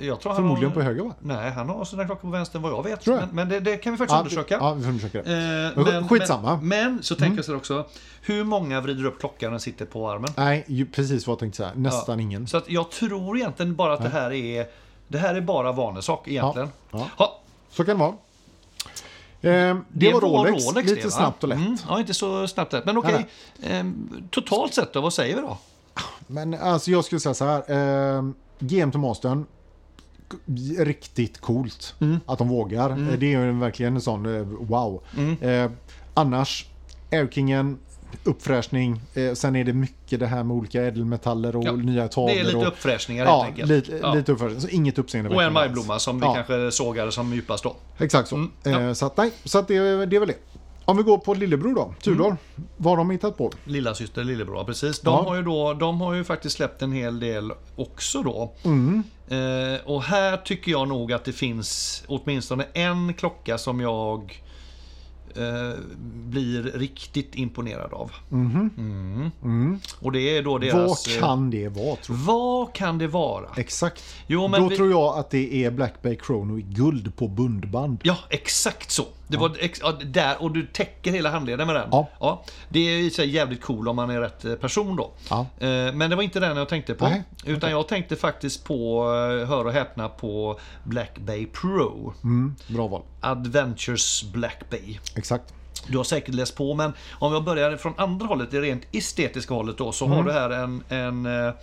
jag tror han Förmodligen har, på höger va? Nej, han har sådana klockor på vänster vad jag vet. Jag. Men, men det, det kan vi faktiskt Ja, undersöka. Ja, vi får undersöka det. Eh, Men skitsamma. Mm. Men, men så tänker jag så här också. Hur många vrider upp klockan när sitter på armen? Nej, ju, precis vad jag tänkte säga. Nästan ingen. Så att jag tror egentligen bara att det här är Det här är bara vanesak egentligen. Ja. Ja, Så kan det vara. Eh, det, var Rolex, lite det, snabbt och lätt. Mm, ja, inte så snabbt lätt. Men okej, ehm, totalt sett då, vad säger vi då? Men alltså jag skulle säga så här. Eh, GM till Mastern. Riktigt coolt Mm. att de vågar. Eh, Det är ju verkligen en sån eh, wow. Mm. Eh, annars, Airkingen, uppfräschning. Eh, sen är det mycket det här med olika ädelmetaller och Ja, nya tavlor. Det är lite och, uppfräschningar ja, helt enkelt. lite, Ja. lite uppfräschning. Så inget uppseende. Och en majblomma som vi Ja. kanske sågade som djupast då. Exakt så. Mm, ja. eh, så att, nej, så att det, det är väl det. Om vi går på lillebror då, Tudor. Mm. Vad har de hittat på? Lilla syster lillebror, precis. De, Ja. har ju då, de har ju faktiskt släppt en hel del också då. Mm. Eh, och här tycker jag nog att det finns åtminstone en klocka som jag eh, blir riktigt imponerad av. Mm. Och det är då deras... Mhm. Vad eh, kan det vara tror du? vad kan det vara? Exakt. Jo, men Då vi- tror jag att det är Black Bay Chrono i guld på bundband. Ja, exakt så. Det var ex- ja, där, och du täcker hela handleden med den. Ja. det är i sig jävligt cool om man är rätt eh, person då. Ja. Eh, Men det var inte den jag tänkte på. Nej, Utan jag tänkte faktiskt på, eh, hör och häpna, på Black Bay Pro. Mm, bra val. Adventures Black Bay. Exakt. Du har säkert läst på, men om jag börjar från andra hållet, det rent estetiska hållet då, så Mm. har du här en, en eh,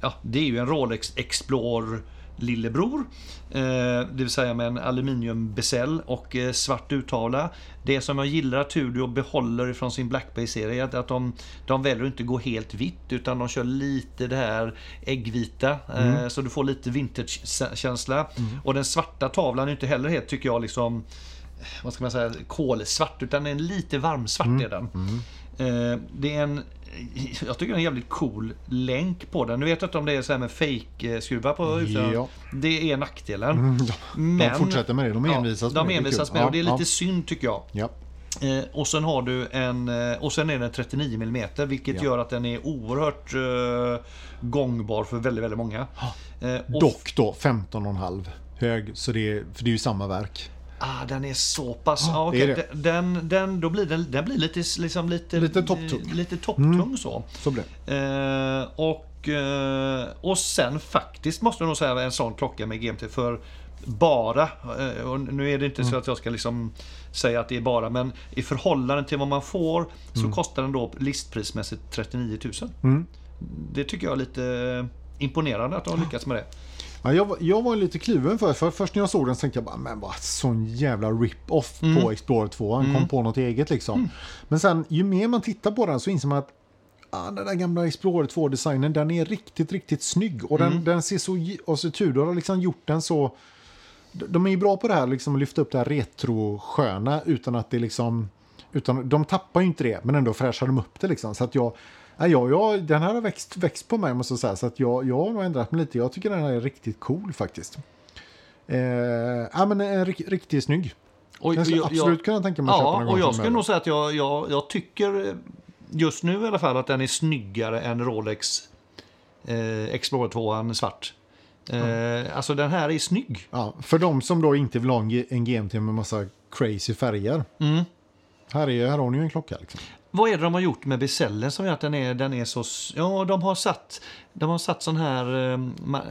ja, det är ju en Rolex Explore lillebror. Eh, det vill säga med en aluminiumbesäll och eh, svart urtavla. Det som jag gillar att Tudor behåller från sin Black Bay-serie är att de, de väljer att inte gå helt vitt utan de kör lite det här äggvita. Eh, så du får lite vintage-känsla. Och den svarta tavlan är inte heller helt, tycker jag, liksom vad ska man säga, kolsvart, utan en lite varmsvart Mm. är den. Eh, det är en, jag tycker det är en jävligt cool länk på den. Nu vet jag inte om det är så här med fake-skruvar på utsidan. Ja. Det är nackdelen. Mm, Men, de fortsätter med det. De envisas ja, med de envisas med det. Och det är Ja, lite synd tycker jag. Ja. Eh, och sen har du en, eh, och sen är den 39 mm vilket Ja. gör att den är oerhört eh, gångbar för väldigt, väldigt många. Eh, och Dock då 15,5 hög. Så det är, för det är ju samma verk. Ah, den är så pass... Ja, ah, det är okej. Den, den, då blir den, den blir lite, liksom lite... Lite topptung. Mm. Lite topptung så. Så blir det. Eh, och, eh, och sen faktiskt måste jag nog säga en sån klocka med GMT för bara, eh, och nu är det inte Mm. så att jag ska liksom säga att det är bara, men i förhållande till vad man får så Mm. kostar den då listprismässigt 39 000. Det tycker jag är lite imponerande att de har lyckats med det. Ja, jag, var- jag var lite kluven för, för först när jag såg den så tänkte jag bara, men vad sån jävla rip-off Mm. på Explorer 2. Han kom på något eget liksom. Men sen ju mer man tittar på den så inser man att ah, den där gamla Explorer 2-designen, den är riktigt, riktigt snygg. Och Mm. den, den ser så, och så Tudor har liksom gjort den så, de de är ju bra på det här liksom att lyfta upp det här retro-sköna utan att det liksom, utan de tappar ju inte det, men ändå fräschar de upp det liksom. Så att jag, Ja, jag, jag, den här har växt, växt på mig måste jag säga. Så att jag, jag har nog ändrat mig lite. Jag tycker den här är riktigt cool faktiskt. Eh, ja, men en rik, riktigt snygg. Och Jag skulle jag- absolut jag- kunna tänka mig att köpa Ja, den och jag skulle nog säga att jag, jag, jag tycker eh, just nu i alla fall att den är snyggare än Rolex eh, Explorer 2 svart. Eh, Alltså den här är snygg. Ja, för de som då inte vill ha en, en GMT med massa crazy färger. Mm. Här, är, här har ni ju en klocka. Liksom. Vad är det de har gjort med besällen som gör att den är, den är så... Ja, de har satt, de har satt sån här eh,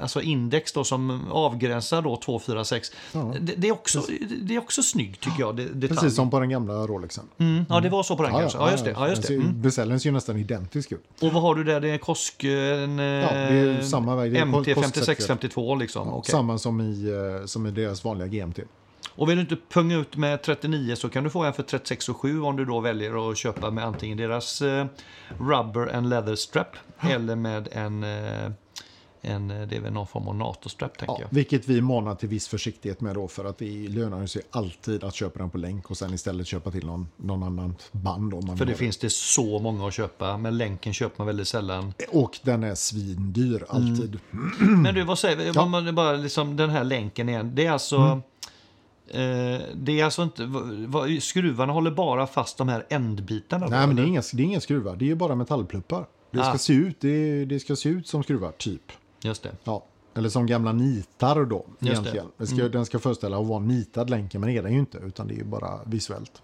alltså index då som avgränsar då 246. Ja. Det, det, är också, det är också snyggt tycker jag. Det. Precis som på den gamla Rolexen. Mm, ja, det var så på den kanske. Ja, just det. Ja, just det. Mm. Besällen ser ju nästan identisk ut. Och vad har du där? Det är Kosk... En, Ja, det är samma väg. Det är MT Kosk 5652 liksom. okej. Samma som i, eh, som i deras vanliga GMT. Och vill du inte punga ut med 39 så kan du få en för 36,7 om du då väljer att köpa med antingen deras eh, Rubber and Leather Strap eller med en, eh, en eh, det är väl någon form av NATO-strap tänker Ja, jag. vilket vi manar till viss försiktighet med då för att det lönar sig alltid att köpa den på länk och sen istället köpa till någon, någon annan band. Om man För det finns det så många att köpa, men länken köper man väldigt sällan. Och den är svindyr alltid. Men du, vad säger vi? Man bara liksom den här länken igen. Det är alltså... Mm. Eh, det är alltså inte... Skruvarna håller bara fast de här ändbitarna? då, Nej, men det är, inga, det är inga skruvar, det är bara metallpluppar. Det ska, Ah. se ut, det, det ska se ut som skruvar, typ. Just det. Ja. Eller som gamla nitar då, det. egentligen. Det ska, Den ska föreställa att vara en nitad länken, men det är den ju inte, utan det är bara visuellt.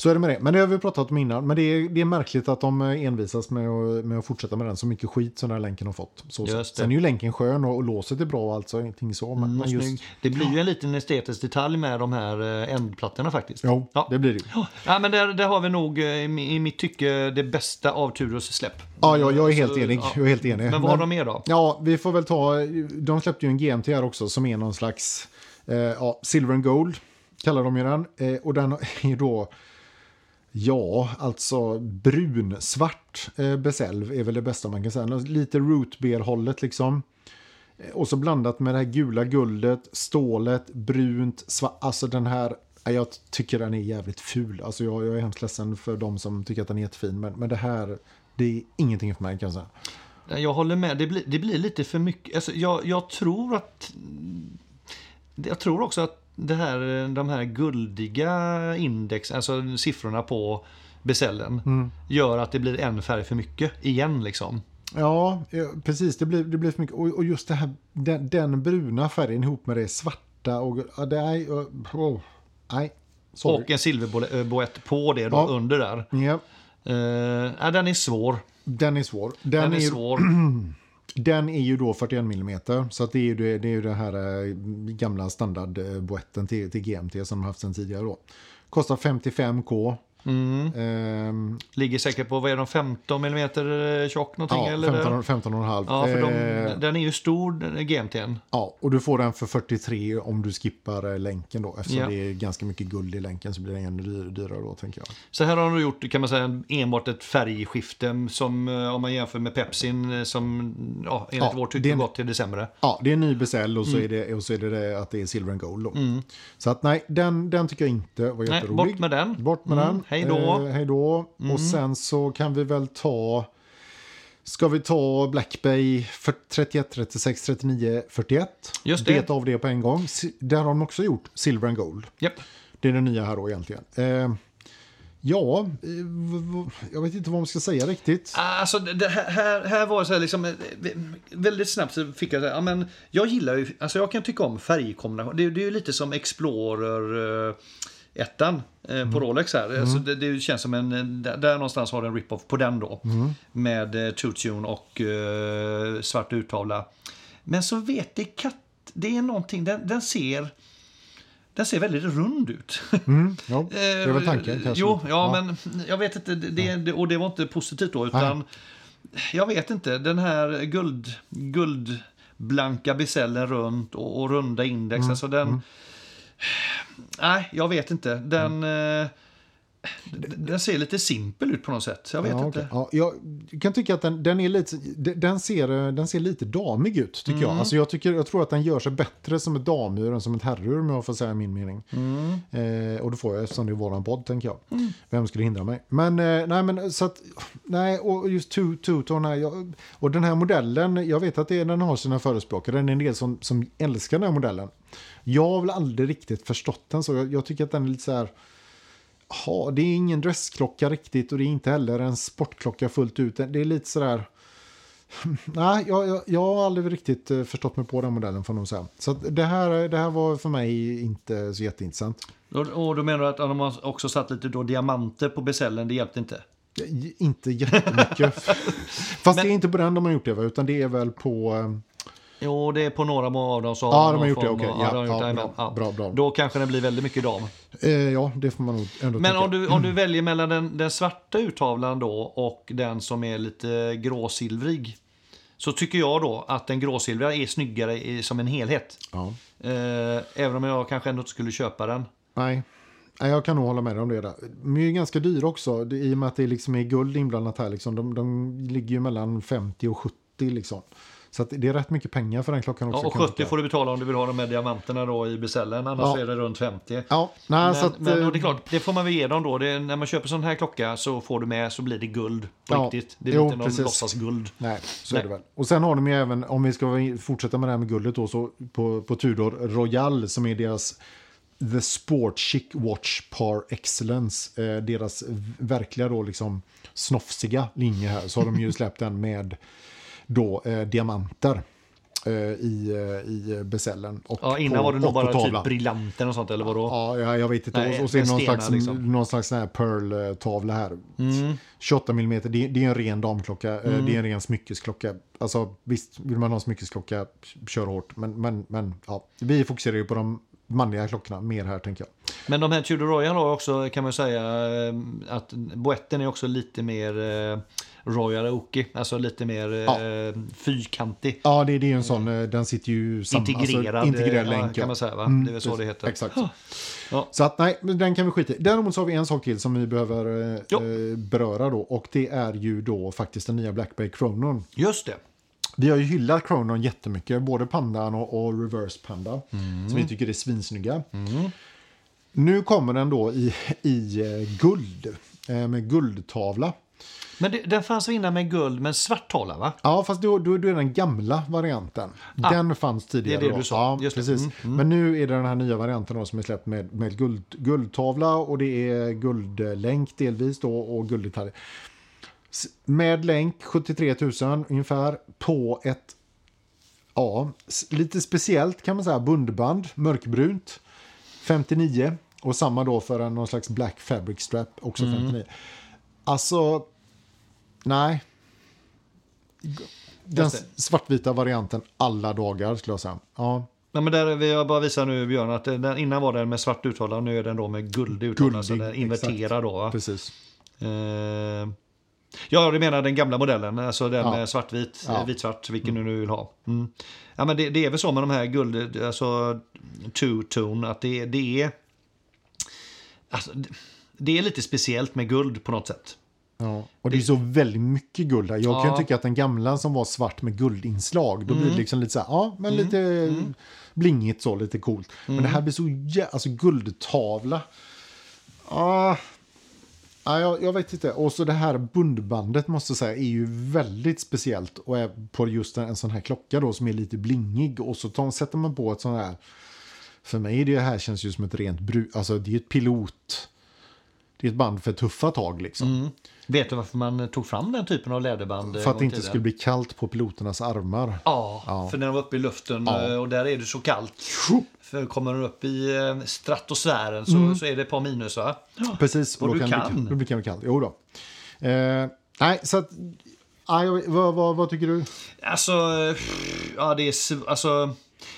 Så är det med det. Men det har vi pratat om innan. Men det är, det är märkligt att de envisas med att, med att fortsätta med den. Så mycket skit som den här länken har fått. Så. Sen är ju länken skön och, och låset är bra och allt så ingenting så. Men, men Och just... Det blir ju en liten estetisk detalj med de här eh, ändplattorna faktiskt. Jo, Ja. det blir det ju. Ja, men där, där har vi nog eh, i mitt tycke det bästa av Turos släpp. Ja, ja, jag är helt Så, enig. ja. Jag är helt enig. Men vad har de mer då? Ja, vi får väl ta... De släppte ju en GMT här också som är någon slags... Eh, ja, Silver and Gold kallar de ju den. Eh, och den är då... Ja, alltså brunsvart eh, beselv är väl det bästa man kan säga. Lite root beer-hållet liksom. Eh, och så blandat med det här gula guldet, stålet, brunt, svart. Alltså den här... Eh, jag tycker den är jävligt ful. Alltså jag, jag är hemskt ledsen för de som tycker att den är jättefin. Men, men det här, det är ingenting för mig kan jag säga. Jag håller med. Det blir, det blir lite för mycket. Alltså, jag, jag tror att... Jag tror också att det här, de här guldiga index, alltså siffrorna på besällen, Mm. gör att det blir en färg för mycket igen liksom. Ja, precis. Det blir, det blir för mycket. Och, och just det här, den, den bruna färgen ihop med det svarta. Och, ja, det är, oh, nej, sorry. Och en silverboett på det då Ja. under där. Ja, Uh, ja, den är svår. den är svår. Den, Den är är, svår. den är ju då 41 mm. Så att det är ju det, det, är ju det här eh, gamla standardboetten till, till GMT som de haft sedan tidigare då. Kostar 55k. Mm. Ehm, Ligger säkert på, vad är de, 15 mm tjock någonting? ja, eller? 15, 15 och en halv. Ja, för de, Eh, den är ju stor, GMT'n. Ja, och du får den för 43 om du skippar eh, länken då. Eftersom Ja. det är ganska mycket guld i länken så blir den ännu dyr, dyrare då tänker jag. Så här har de gjort, kan man säga, enbart ett färgskifte som eh, om man jämför med Pepsin eh, som ja, enligt Ja, det tycke gått till det sämre. Ja, det är en ny beställ och så, Mm. är, det, och så är det, det att det är silver and gold då. Så att nej, den, den tycker jag inte var Nej, jätterolig. bort med den. Bort med Mm, den. Hej då. Mm. Eh, hej då. Och sen så kan vi väl ta... Ska vi ta Black Bay för 31, 36, 39, 41? Just det. Beta av det på en gång. Där har de också gjort silver and gold. Japp. Det är det nya här då egentligen. Eh, ja, eh, jag vet inte vad man ska säga riktigt. Alltså, det här, här, här var så här liksom, eh, väldigt snabbt så fick jag säga, ja men jag gillar ju, alltså jag kan tycka om färgkombination. Det, det är ju lite som Explorer eh, ettan eh, på Rolex här. Alltså, det, det känns som en, eh, där, någonstans har du en rip-off på den då. Med eh, True Tune och eh, svart uttavla. Men så vet det katt, det är någonting, den, den ser den ser väldigt rund ut. Mm, ja, det är väl tanken kanske. Jo, ja, men jag vet inte. Det, det, och det var inte positivt då, utan jag vet inte. Den här guld, guldblanka besällen runt och, och runda index. Mm, Alltså den... Nej, jag vet inte. Den... eh, den- ser lite simpel ut på något sätt. Jag vet Ja, inte. okej. Ja, jag kan tycka att den, den, är lite, den, ser, den ser lite damig ut, tycker Mm. jag. Alltså jag, tycker, jag tror att den gör sig bättre som ett damur än som ett herrur, om jag får säga min mening. Mm. Eh, och det får jag eftersom det är våran podd, tänker jag. Vem skulle hindra mig? Men, eh, nej, men så att, nej, och just two, two-tone här, jag, och den här modellen, jag vet att det, den har sina förespråkare, den är en del som, som älskar den här modellen. Jag har väl aldrig riktigt förstått den så, jag, jag tycker att den är lite så här, Ja, det är ingen dressklocka riktigt och det är inte heller en sportklocka fullt ut. Det är lite sådär... Nej, jag, jag, jag har aldrig riktigt eh, förstått mig på den modellen får jag säga. Så det, här, det här var för mig inte så jätteintressant. Och, då menar du att de har också satt lite då diamanter på besällen, det hjälpte inte? Inte jättemycket. Fast det är inte på den de har gjort det, utan det är väl på... Jo, det är på några av dem. Så Ja, de har gjort det, okej. av- Ja, de har gjort ja, det, bra, men, bra, bra. Då kanske det blir väldigt mycket dam. Eh, ja, det får man nog ändå Men om du, om du väljer mellan den, den svarta uttavlan då och den som är lite gråsilvrig. Så tycker jag då att den gråsilvriga är snyggare i, som en helhet. Ja. Eh, även om jag kanske ändå inte skulle köpa den. Nej. Nej, jag kan nog hålla med dig om det. Där. De är ju ganska dyra också, det- i och med att det liksom är guld inblandat här. Liksom. De, de ligger ju mellan 50 och 70 liksom. Så att det är rätt mycket pengar för den klockan också. Ja, och kan jag 70 tycka. får du betala om du vill ha de med diamanterna då i besällen. Annars Ja. är det runt 50. Ja, nej, Men, så att, men eh, det är klart, det får man väl ge dem då. Det är, när man köper sån här klocka så får du med så blir det guld på Ja, riktigt. Det är jo, inte någon precis. låtsasguld. Nej, så Nej. är det väl. Och sen har de ju även, om vi ska fortsätta med det här med guldet då, så på, på Tudor Royal som är deras The Sport Chic Watch Par Excellence, eh, deras verkliga då liksom snofsiga linje här, så har de ju släppt den med då eh, diamanter. eh, i, eh, i besällen. Och Ja, innan på, var det nog bara typ tavlan. briljanten och sånt, eller vadå? Ja, jag, jag vet inte. Nej, och, och det någon slags, liksom. någon slags här pearl-tavla här. Mm. 28 mm, det, det är en ren damklocka. eh, Det är en ren smyckesklocka. Alltså visst, vill man ha en smyckesklocka, kör hårt. Men, men, men ja, vi fokuserar ju på de manliga klockorna mer här, tänker jag. Men de här Tudor Royal har också, kan man säga, att boetten är också lite mer Royal Oaky. Alltså lite mer eh, fyrkantig. Ja, det, det är ju en sån, eh, den sitter ju sam, Integrerad, alltså, integrerad eh, länk. kan ja. man säga va? Mm, det är väl så det heter. Exakt. Ja. Så att nej, den kan vi skita i. Däremot så har vi en sak till som vi behöver eh, eh, beröra då. Och det är ju då faktiskt den nya Black Bay Chronon. Just det. Vi har ju hyllat Chronon jättemycket, både Pandan och, och Reverse Panda. Som vi tycker är svinsnygga. Nu kommer den då i, i guld, med guldtavla. Men det, den fanns innan med guld med svart tavla va? Ja, fast då, då, då är den gamla varianten. Den fanns tidigare. det är det du sa. Ja, Just precis. Men nu är det den här nya varianten då som är släppt med, med guld, guldtavla och det är guldlänk delvis då och gulddetaljer. Med länk 73 000 ungefär på ett ja, lite speciellt kan man säga bundband, mörkbrunt 59 och samma då för en någon slags black fabric strap också 59. Alltså nej. Den svartvita varianten alla dagar skulle jag säga. Ja, Ja, men där, vi har bara visat nu Björn att den, innan var den med svart uttala nu är den då med guld uttala. Så den inverterar då. Va? precis. Eh, ja, du menar den gamla modellen, alltså den Ja. med svartvit, Ja. vitsvart, vilken du nu vill ha. Mm. Ja, men det, det är väl så med de här guld, alltså two-tone, att det, det är... Alltså, det är lite speciellt med guld på något sätt. Ja. Och det är så väldigt mycket guld här. Jag kan Ja. Mm. tycka att den gamla som var svart med guldinslag, då blir det liksom lite så här, ja, men lite blingigt så, lite coolt. Men Mm. det här blir så jä- alltså guldtavla. Ah. Ja, jag, jag vet inte. Och så det här bundbandet måste säga är ju väldigt speciellt. Och är på just en, en sån här klocka då som är lite blingig. Och så tar, sätter man på ett sån här. För mig det här känns ju som ett rent bruk. Alltså det är ett pilot. Det är ett band för tuffa tag liksom. Vet du varför man tog fram den typen av läderband? eh, För att det inte skulle bli kallt på piloternas armar. Ja, Ja. för när de var uppe i luften Ja. eh, och där är det så kallt. För kommer de upp i eh, stratosfären så, så är det ett par minus va? Precis. Och då du kan kan. Det, då blir det kallt. Jo då. Eh, nej, så att... Jag- vad, vad, vad tycker du? Alltså, ja det är alltså,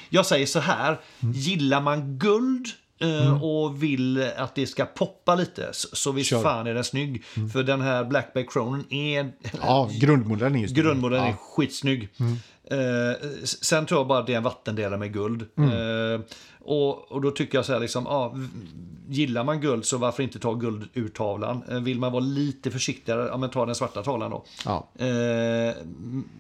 jag säger så här. Mm. Gillar man guld eh, och vill att det ska poppa lite så, visst Kör. Mm. fan är den snygg. För den här Black Bay Cronen är Ja, grundmodellen är Grundmodellen är ja. skitsnygg. Eh, sen tror jag bara att det är en vattendelare med guld. Eh, och, och då tycker jag så här liksom, ja, v- gillar man guld så varför inte ta guld ur tavlan? Eh, vill man vara lite försiktigare, ja men ta den svarta tavlan då. Ja. Eh,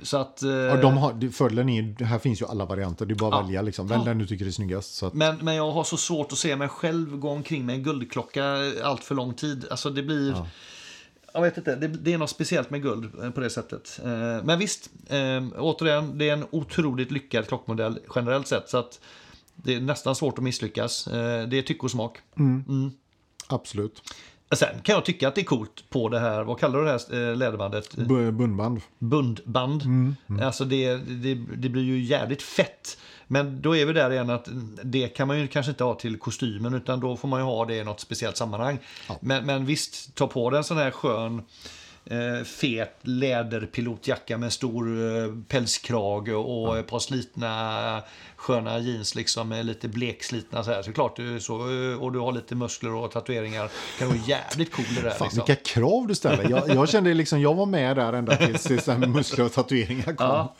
så att... eh, Och de har, fördelen är här finns ju alla varianter. Det är bara att Ja. välja liksom. Välj den du tycker är snyggast. Så att, men, men jag har så svårt att se mig själv gå omkring med en guldklocka allt för lång tid. Alltså det blir... Jag vet inte, det, det är något speciellt med guld eh, på det sättet. Eh, Men visst, eh, återigen, det är en otroligt lyckad klockmodell generellt sett. Så att det är nästan svårt att misslyckas. Det är tycke och smak. absolut. Sen kan jag tycka att det är coolt på det här, vad kallar du det här läderbandet? B- bundband. bundband. Alltså det, det, det blir ju jävligt fett. Men då är vi där igen att det kan man ju kanske inte ha till kostymen utan då får man ju ha det i något speciellt sammanhang. Men, men visst, ta på dig en sån här skön eh, fet läderpilotjacka med stor eh, pälskrage och ett par slitna sköna jeans liksom med lite blekslitna så här. Så klart, du, så, eh, och du har lite muskler och tatueringar. kan vara jävligt cool det där. Fan, liksom. vilka krav du ställer. Jag, jag kände liksom, jag var med där ända tills tills det muskler och tatueringar kom. Ja.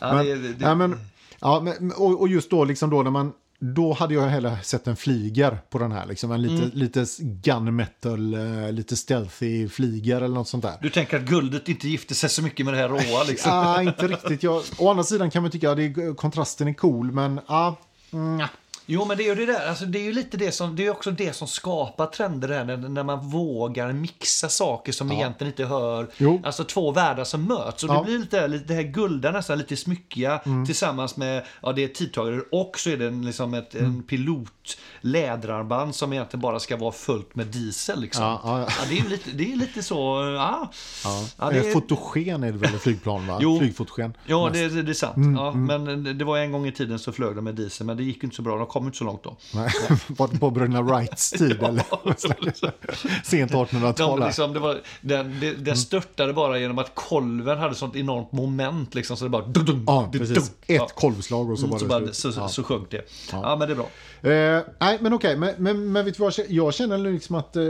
Ja, men, det- det- ja, men, ja, men, och, och just då, liksom då när man då hade jag hellre sett en flyger på den här. Liksom en lite, Mm. lite gunmetal, eh, lite stealthy flyger eller något sånt där. Du tänker att guldet inte gifter sig så mycket med det här råa liksom? Ja, inte riktigt. Jag, å andra sidan kan man tycka att det, kontrasten är cool, men ja. mm. Jo, men det är ju det där. Alltså, det är ju lite det som, det är också det som skapar trender där, när, när man vågar mixa saker som egentligen inte hör. Jo. Alltså två världar som möts. Och Ja. det blir lite, lite det här gulda, nästan lite smyckiga tillsammans med, ja det är tidtagare och så är det en, liksom ett, en pilot läderarmband som egentligen bara ska vara fullt med diesel. Liksom. Ja, ja, ja. det är lite, det är lite så, ja. Ja. Ja, det Eh, är- Fotogen är det väl ett flygplan va? Jo. Flygfotogen. Ja, det, det, är sant. ja, Men det, var en gång i tiden så flög de med diesel, men det gick inte så bra. De kom inte så långt då. Nej, Var det på bröderna Wrights tid eller? Sent 1800-tal. De, liksom, det var, den, det, den störtade bara genom att kolven hade sånt enormt moment. Liksom, så det bara... Dum, dum, Ja, precis. Ett Ja. kolvslag och så Mm, var så, det bara, slut. så, Ja. så sjönk det. Ja. men det är bra. Eh, nej, men okej. Men, men, men vet du vad? Jag känner liksom att eh,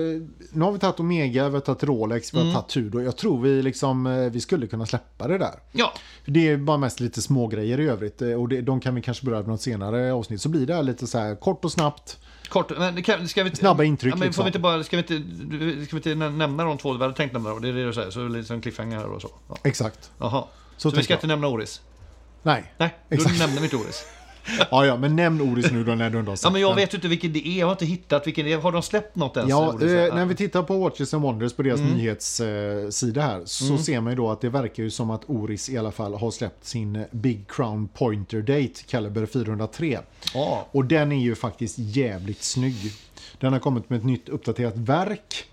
nu har vi tagit Omega, vi har tagit Rolex, vi har Mm. tagit Tudor. Jag tror vi liksom, eh, vi skulle kunna släppa det där. Ja, Det är bara mest lite små grejer i övrigt. eh, Och det, de kan vi kanske beröra i något senare avsnitt. Så blir det här lite så här kort och snabbt. kort. Men kan, ska vi, inte- Snabba intryck, Ja, men liksom. får vi inte bara, ska, vi inte, ska vi inte nä- nämna de två vi hade tänkt nämna? Då? Det är det du säger, så det är lite som cliffhanger här och så. Ja. Exakt. Jaha. Så Så, vi ska jag. inte nämna Oris? Nej. Nej, då Exakt. nämner vi inte Oris. Ja, ja, men nämn Oris nu då när du ändå har sagt Ja, men jag den. vet inte vilken det är. Jag har inte hittat vilken det är. Har de släppt något ens? Ja, eh, när vi tittar på Watches and Wonders på deras Mm. nyhetssida här så ser man ju då att det verkar ju som att Oris i alla fall har släppt sin eh, Big Crown Pointer Date Caliber 403. Ja. Och den är ju faktiskt jävligt snygg. Den har kommit med ett nytt uppdaterat verk.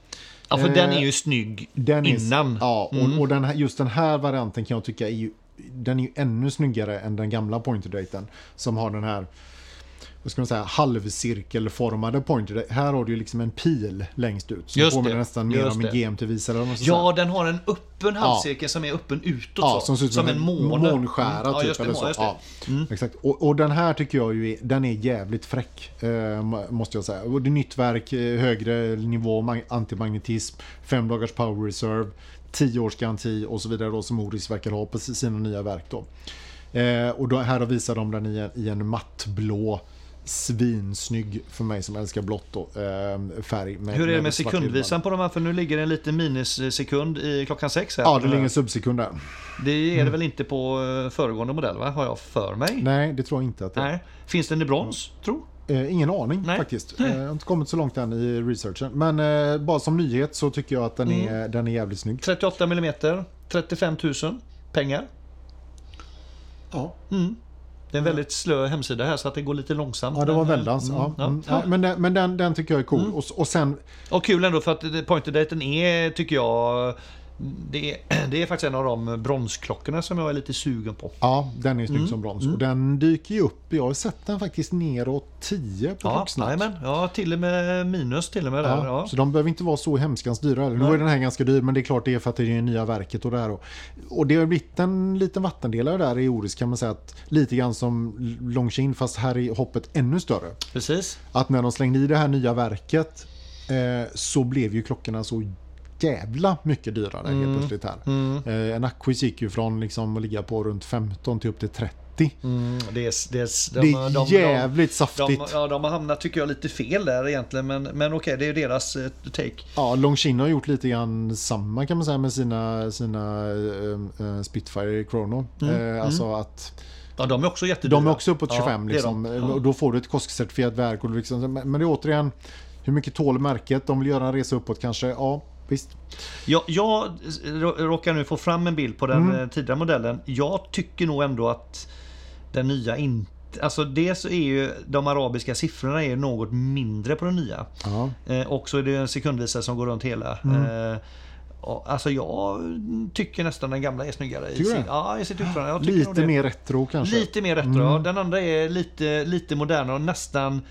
Ja, för Eh, den är ju snygg Den är, innan. Ja, och, Mm. och den här, just den här varianten kan jag tycka är ju, den är ju ännu snyggare än den gamla Pointer Daten. Som har den här, vad ska man säga, halvcirkelformade Pointer. Här har du ju liksom en pil längst ut. Som Just påminner det, nästan mer just om en. GMT-visare. ska säga. Ja, den har en öppen halvcirkel som är öppen utåt. Ja, som ser ut som, en måne. månskära Mm. Ja, typ. det, eller så. Ja, Exakt. Och, och den här tycker jag ju är, den är jävligt fräck. Eh, måste jag säga. Och det är nytt verk, eh, högre nivå, mag- antimagnetism, fem dagars power reserve, 10 års garanti och så vidare då som Oris verkar ha på sina nya verk då. Eh, och då, här visar de den i en, i en mattblå svinsnygg för mig som älskar blått då, eh, färg. Med, Hur är det med sekundvisan på de här? För nu ligger det en liten minussekund i klockan sex här. Ja, det ligger en subsekund där. Det är det väl inte på eh, föregående modell, va? Har jag för mig? Nej, det tror jag inte att det är. Nej. Finns den i brons, tro? Eh, ingen aning Nej. faktiskt. Eh, jag har inte kommit så långt än i researchen. Men eh, bara som nyhet så tycker jag att den, Mm. är, den är jävligt snygg. 38 mm, 35 000 pengar. Ja, Mm. Det är en väldigt slö hemsida här så att det går lite långsamt. ja det var men, eh, väldans. mm, Ja. ja. Mm. Ja, men den, men den, den tycker jag är cool. Mm. Och, och sen, Och kul ändå för att det- pointerdaten är, tycker jag, det är, det är faktiskt en av de bronsklockorna som jag är lite sugen på. ja, den är snygg Mm. som brons. Och den dyker ju upp. Jag har sett den faktiskt neråt 10 på Ja, Klocksnack. ja, till och med minus till och med där. Ja, Ja. Så de behöver inte vara så hemskans dyra. Nu ju den här ganska dyr, men det är klart det är för att det är det nya verket och det här. Och, och det har blivit en liten vattendelare där i Oris kan man säga att lite grann som Longines fast här är hoppet ännu större. Precis. att när de slängde i det här nya verket eh, så blev ju klockorna så jävla mycket dyrare helt plötsligt här. Eh, en Aquis gick ju från liksom att ligga på runt 15 till upp till 30. Mm, det är, det är, det är jävligt de, saftigt. de, ja, de har hamnat, tycker jag, lite fel där egentligen. Men, men okej, det är deras eh, take. Ja, Longines har gjort lite grann samma kan man säga med sina, sina eh, Spitfire Chrono. Eh, alltså att Ja, de är också jättedyra. de är också uppåt 25 Ja, liksom. de. Ja. Och Då får du ett koskcertifierat verk. Och liksom, men men det är återigen, hur mycket tål märket? De vill göra en resa uppåt kanske? Ja, visst. Jag, jag rå- råkar nu få fram en bild på den Mm. eh, tidigare modellen. Jag tycker nog ändå att den nya inte... Alltså dels är ju de arabiska siffrorna är något mindre på den nya. Ja. Eh, och så är det en sekundvisare som går runt hela. Mm. Eh, alltså jag tycker nästan den gamla är snyggare. I Tycker du sin, det? ja, i sitt utförande. Lite mer retro kanske? Lite mer retro. ja. Den andra är lite, lite modernare och nästan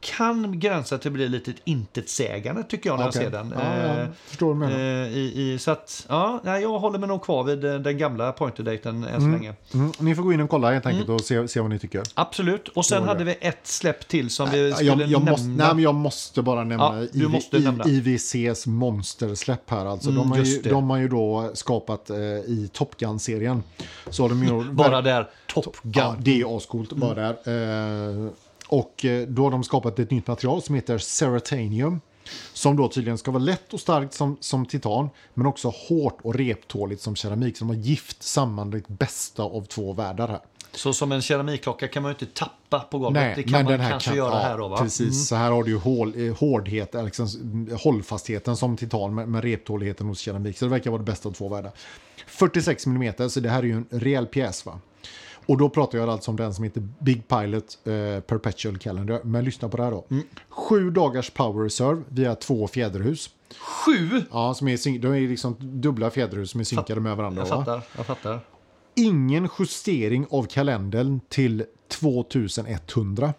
kan gränsa till att bli lite intetsägande tycker jag när Okej. jag ser den. Ja, Eh, jag förstår vad du menar. Eh, i, i, så att, ja, jag håller mig nog kvar vid eh, den gamla pointerdaten än så länge. Mm, ni får gå in och kolla helt enkelt och se, se vad ni tycker. Absolut. Och sen hade vi ett släpp till som vi skulle Jag, jag, nämna. måste, nej, men jag måste bara nämna, Ja, du måste nämna. IVCs monstersläpp här. Alltså, de, Mm, har ju, de har ju då skapat eh, i Top Gun-serien. Så har de ju, Bara där, Top Gun. Ja, det är ascoolt bara där. Eh, och eh, då har de skapat ett nytt material som heter Ceratanium. Som då tydligen ska vara lätt och starkt som, som titan, men också hårt och reptåligt som keramik. Som har gift samman det bästa av två världar här. Så som en keramikklocka kan man ju inte tappa på golvet. Nej, det kan men man den här kanske kan, göra ja, här då va? Mm. Precis, så här har du ju hål, eh, hårdhet, eller liksom, hållfastheten som titan med, med reptåligheten hos keramik. Så det verkar vara det bästa av två världar. 46 mm, så det här är ju en rejäl pjäs va. Och då pratar jag alltså om den som heter Big Pilot eh, Perpetual Calendar. Men lyssna på det här då. Mm. Sju dagars power reserve via två fjäderhus. Sju! Ja, som är, de är liksom dubbla fjäderhus som är synkade med varandra. Jag va? fattar, jag fattar. ingen justering av kalendern till 2100.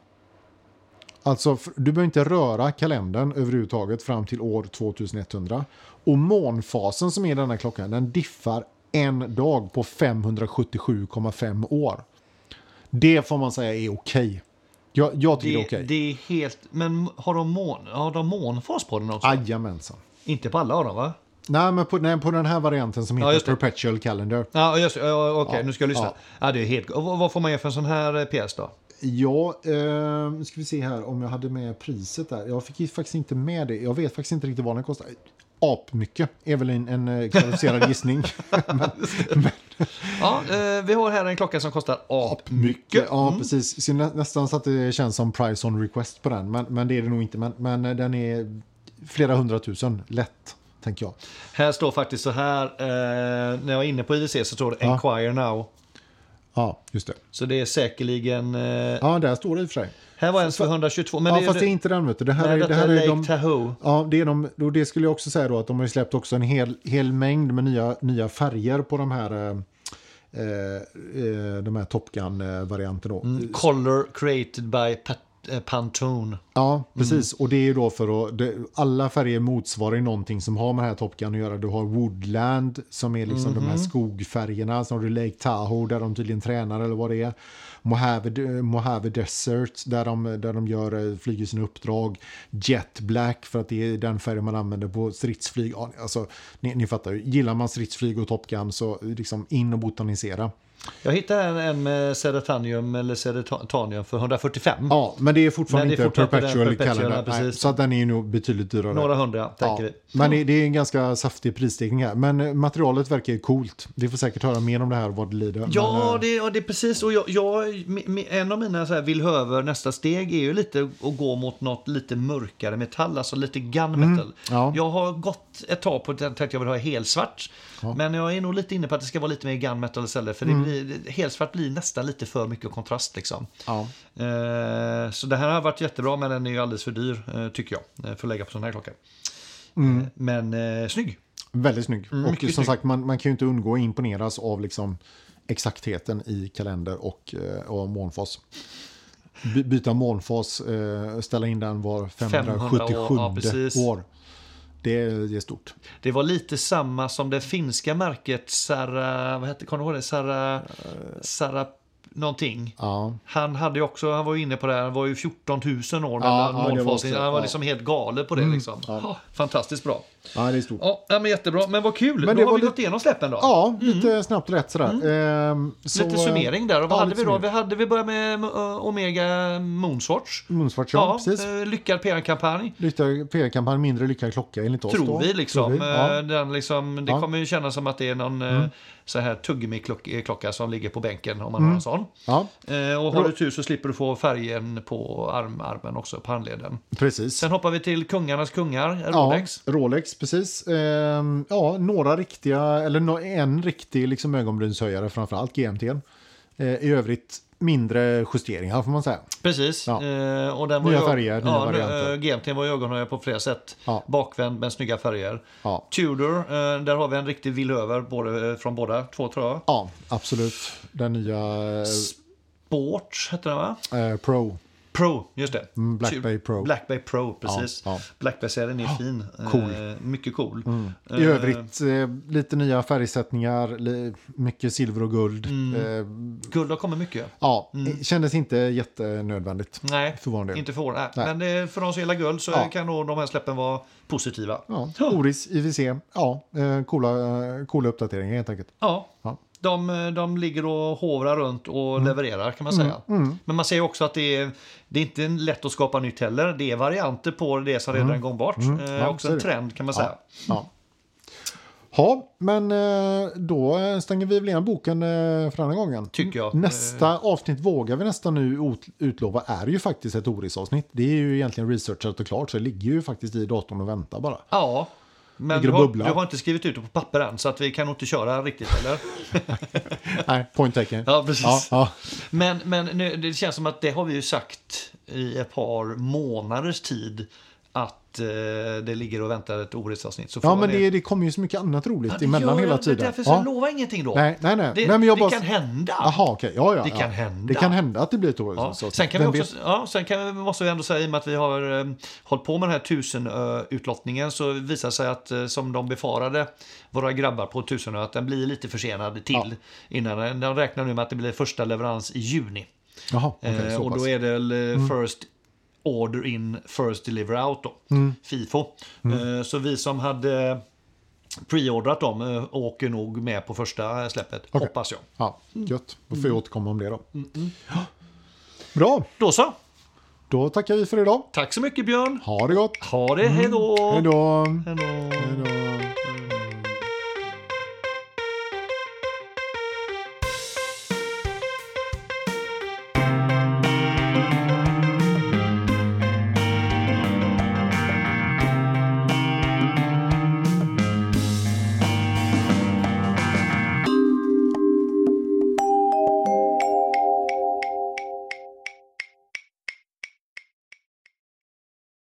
Alltså, du behöver inte röra kalendern överhuvudtaget fram till år 2100. Och månfasen som är i denna klockan, den diffar en dag på 577,5 år. Det får man säga är okej. Jag, jag tycker det, Det, är okej. det är helt... Men har de, mån, har de månfas på den också? Jajamensan. Inte på alla av dem va? Nej, men på, nej, på den här varianten som Ja, heter det. Perpetual Calendar. Ja, just. Ja, Okej, Ja, nu ska jag lyssna. ja. Ja. det är helt... och vad får man ge för en sån här eh, pjäs då? Ja, eh, ska vi se här om jag hade med priset där. Jag fick faktiskt inte med det. Jag vet faktiskt inte riktigt vad den kostar. Apmycket är väl en, en eh, kvalificerad gissning. Ja, eh, vi har här en klocka som kostar apmycket. Ja, precis. Så nä, nästan så att det känns som price on request på den. Men, men det är det nog inte. Men, men eh, den är flera hundratusen lätt, tänker jag. Här står faktiskt så här, eh, när jag är inne på IWC så står det Ja. Enquire now. Ja, just det. Så det är säkerligen... Eh, Ja, där står det i och för sig. här var en för 122. Men ja, det, fast det är inte den, vet du. Det här nej, är, det här är är Lake de... Tahoe. Ja, det, är de, och det skulle jag också säga då att de har släppt också en hel, hel mängd med nya, nya färger på de här, eh, eh, de här Top Gun-varianterna. då. Mm, Color created by Pat, eh, Pantone. Ja, precis. Och det är ju då för att det, alla färger motsvarar ju någonting som har med det här Top Gun att göra. Du har Woodland som är liksom de här skogfärgerna. Sen har du Lake Tahoe där de tydligen tränar eller vad det är. Mojave, Mojave Desert där de, där de gör, eh, flyger sina uppdrag. Jet Black för att det är den färgen man använder på stridsflyg. Alltså, ni, ni fattar ju. Gillar man stridsflyg och Top Gun så liksom in och botanisera. Jag hittade en, en med Ceratanium eller Ceratanium för 145. Ja, men det är fortfarande Men det är inte fortfarande perpetual, den perpetual, calendar. Nej, så att den är nog betydligt dyrare. Några hundra, tänker Ja, vi. men det, det är en ganska saftig prisstegring här. Men eh, materialet verkar coolt. Vi får säkert höra mer om det här vad det lider. Ja, men, eh, det, ja, det är precis. Och jag, jag, en av mina så här vill över nästa steg är ju lite att gå mot något lite mörkare metall, alltså lite gunmetal. ja. Jag har gått ett tag på att jag vill ha helsvart. Men jag är nog lite inne på att det ska vara lite mer gunmetal istället. För det blir, helsvart blir nästan lite för mycket kontrast liksom. ja. Eh, så det här har varit jättebra, men den är ju alldeles för dyr, eh, tycker jag, eh, för att lägga på sån här klocka. Eh, Men eh, snygg. Väldigt snygg. och Mm, mycket som snygg. sagt, man, man kan ju inte undgå att imponeras av liksom exaktheten i kalender och, och månfas. By, byta månfas, ställa in den var 577 500 år, ja, år. Det är, det är stort. Det var lite samma som det finska märket Sara, vad hette, kommer du ihåg det? Sara, Sara någonting. Ja. Han hade ju också, han var ju inne på det här, han var ju 14 000 år Ja, mellan ja, målfasen. också- Han var ja. liksom helt galen på det liksom. Ja, fantastiskt bra. ja, det är stort. Ja, ja, men jättebra. Men vad kul. Men Då har vi gått igenom släppen då. Ja, lite snabbt och rätt sådär. Ehm, så, Mm. Lite summering där. Och vad ja, hade vi då? Vi, hade, vi började med uh, Omega Moonswatch. Moonswatch, ja, precis. eh, lyckad PR-kampanj. Lyckad PR-kampanj, mindre lyckad klocka enligt oss. Tror då. vi liksom. Tror vi, ja. Eh, Den liksom det Ja. kommer ju kännas som att det är någon eh, så här tuggummi-klocka som ligger på bänken om man Mm. har en sån. ja, Eh, och har du tur så slipper du få färgen på arm, armen också, på handleden. precis. Sen hoppar vi till kungarnas kungar, Ja, Rolex. Rolex, precis. Ehm, ja, några riktiga, eller en riktig liksom ögonbrynshöjare, framförallt GMT. Eh, I övrigt mindre justeringar får man säga. Precis. Ja. Eh, och den var Nya färger, nya ja, varianter. eh, GMT var ögonhöjare på flera sätt. Ja. Bakvänd med snygga färger. Ja, Tudor, eh, där har vi en riktig villöver både, eh, från båda två tror jag. ja absolut. Den nya Sport hette den va? eh, Pro. Pro, just det. Mm, Black Bay Pro. Black Bay Pro, precis. Ja, ja. Black Bay-serien är fin. cool. Eh, mycket cool. I Eh, övrigt eh, lite nya färgsättningar, mycket silver och guld. Mm. Guld har kommit mycket. ja, kändes inte jättenödvändigt. Nej, För vår del. inte för vår. Nej. Nej. Men för de som gillar guld så Ja. kan nog de här släppen vara positiva. Ja, Oris, IWC, ja, coola, coola uppdateringar helt enkelt. Ja. Ja. De, de ligger och hovrar runt och levererar kan man säga. Men man ser också att det är, det är inte lätt att skapa nytt heller. Det är varianter på det som redan är gångbart. Eh, Ja, också en trend kan man säga. Ja. Ja, men eh, då eh, stänger vi väl igen boken eh, för denna gången. Tycker jag. Nästa avsnitt vågar vi nästan nu ut- utlova är ju faktiskt ett Oris-avsnitt. Det är ju egentligen researchat och klart så det ligger ju faktiskt i datorn och väntar bara. Ja. Men du har, du har inte skrivit ut det på papper än, så att vi kan nog inte köra riktigt, eller? Nej, point taken. Ja, precis. Ja, ja. Men, men nu, det känns som att det har vi ju sagt i ett par månaders tid att eh, det ligger och väntar ett Oris-avsnitt. Så ja men det, det kommer ju så mycket annat roligt Ja, emellan hela tiden. Därför så Ja. lova ingenting då. Nej, nej, nej. Det, nej men jag det bara... kan hända. Jaha, okej. Ja, ja, Det ja. kan hända. Det kan hända att det blir ett Ja. Oris-avsnitt. Sen kan vi Vem också, vet? ja, sen kan måste vi ändå säga, i och med att vi har eh, hållit på med den här tusenö-utlottningen så visar det sig att, eh, som de befarade, våra grabbar på tusenö, att den blir lite försenad till. Innan, de räknar nu med att det blir första leverans i juni. Jaha, okej, Eh, och då är det väl eh, first order in, first deliver out då. Mm. FIFO. Eh, så vi som hade preordrat dem eh, åker nog med på första släppet, Okej. hoppas jag. Ja, gött. Då Mm. får jag återkomma om det då. Ja. Bra, Då så. då tackar vi för idag. Tack så mycket Björn. Ha det gott. Ha det, hej då. Hej då.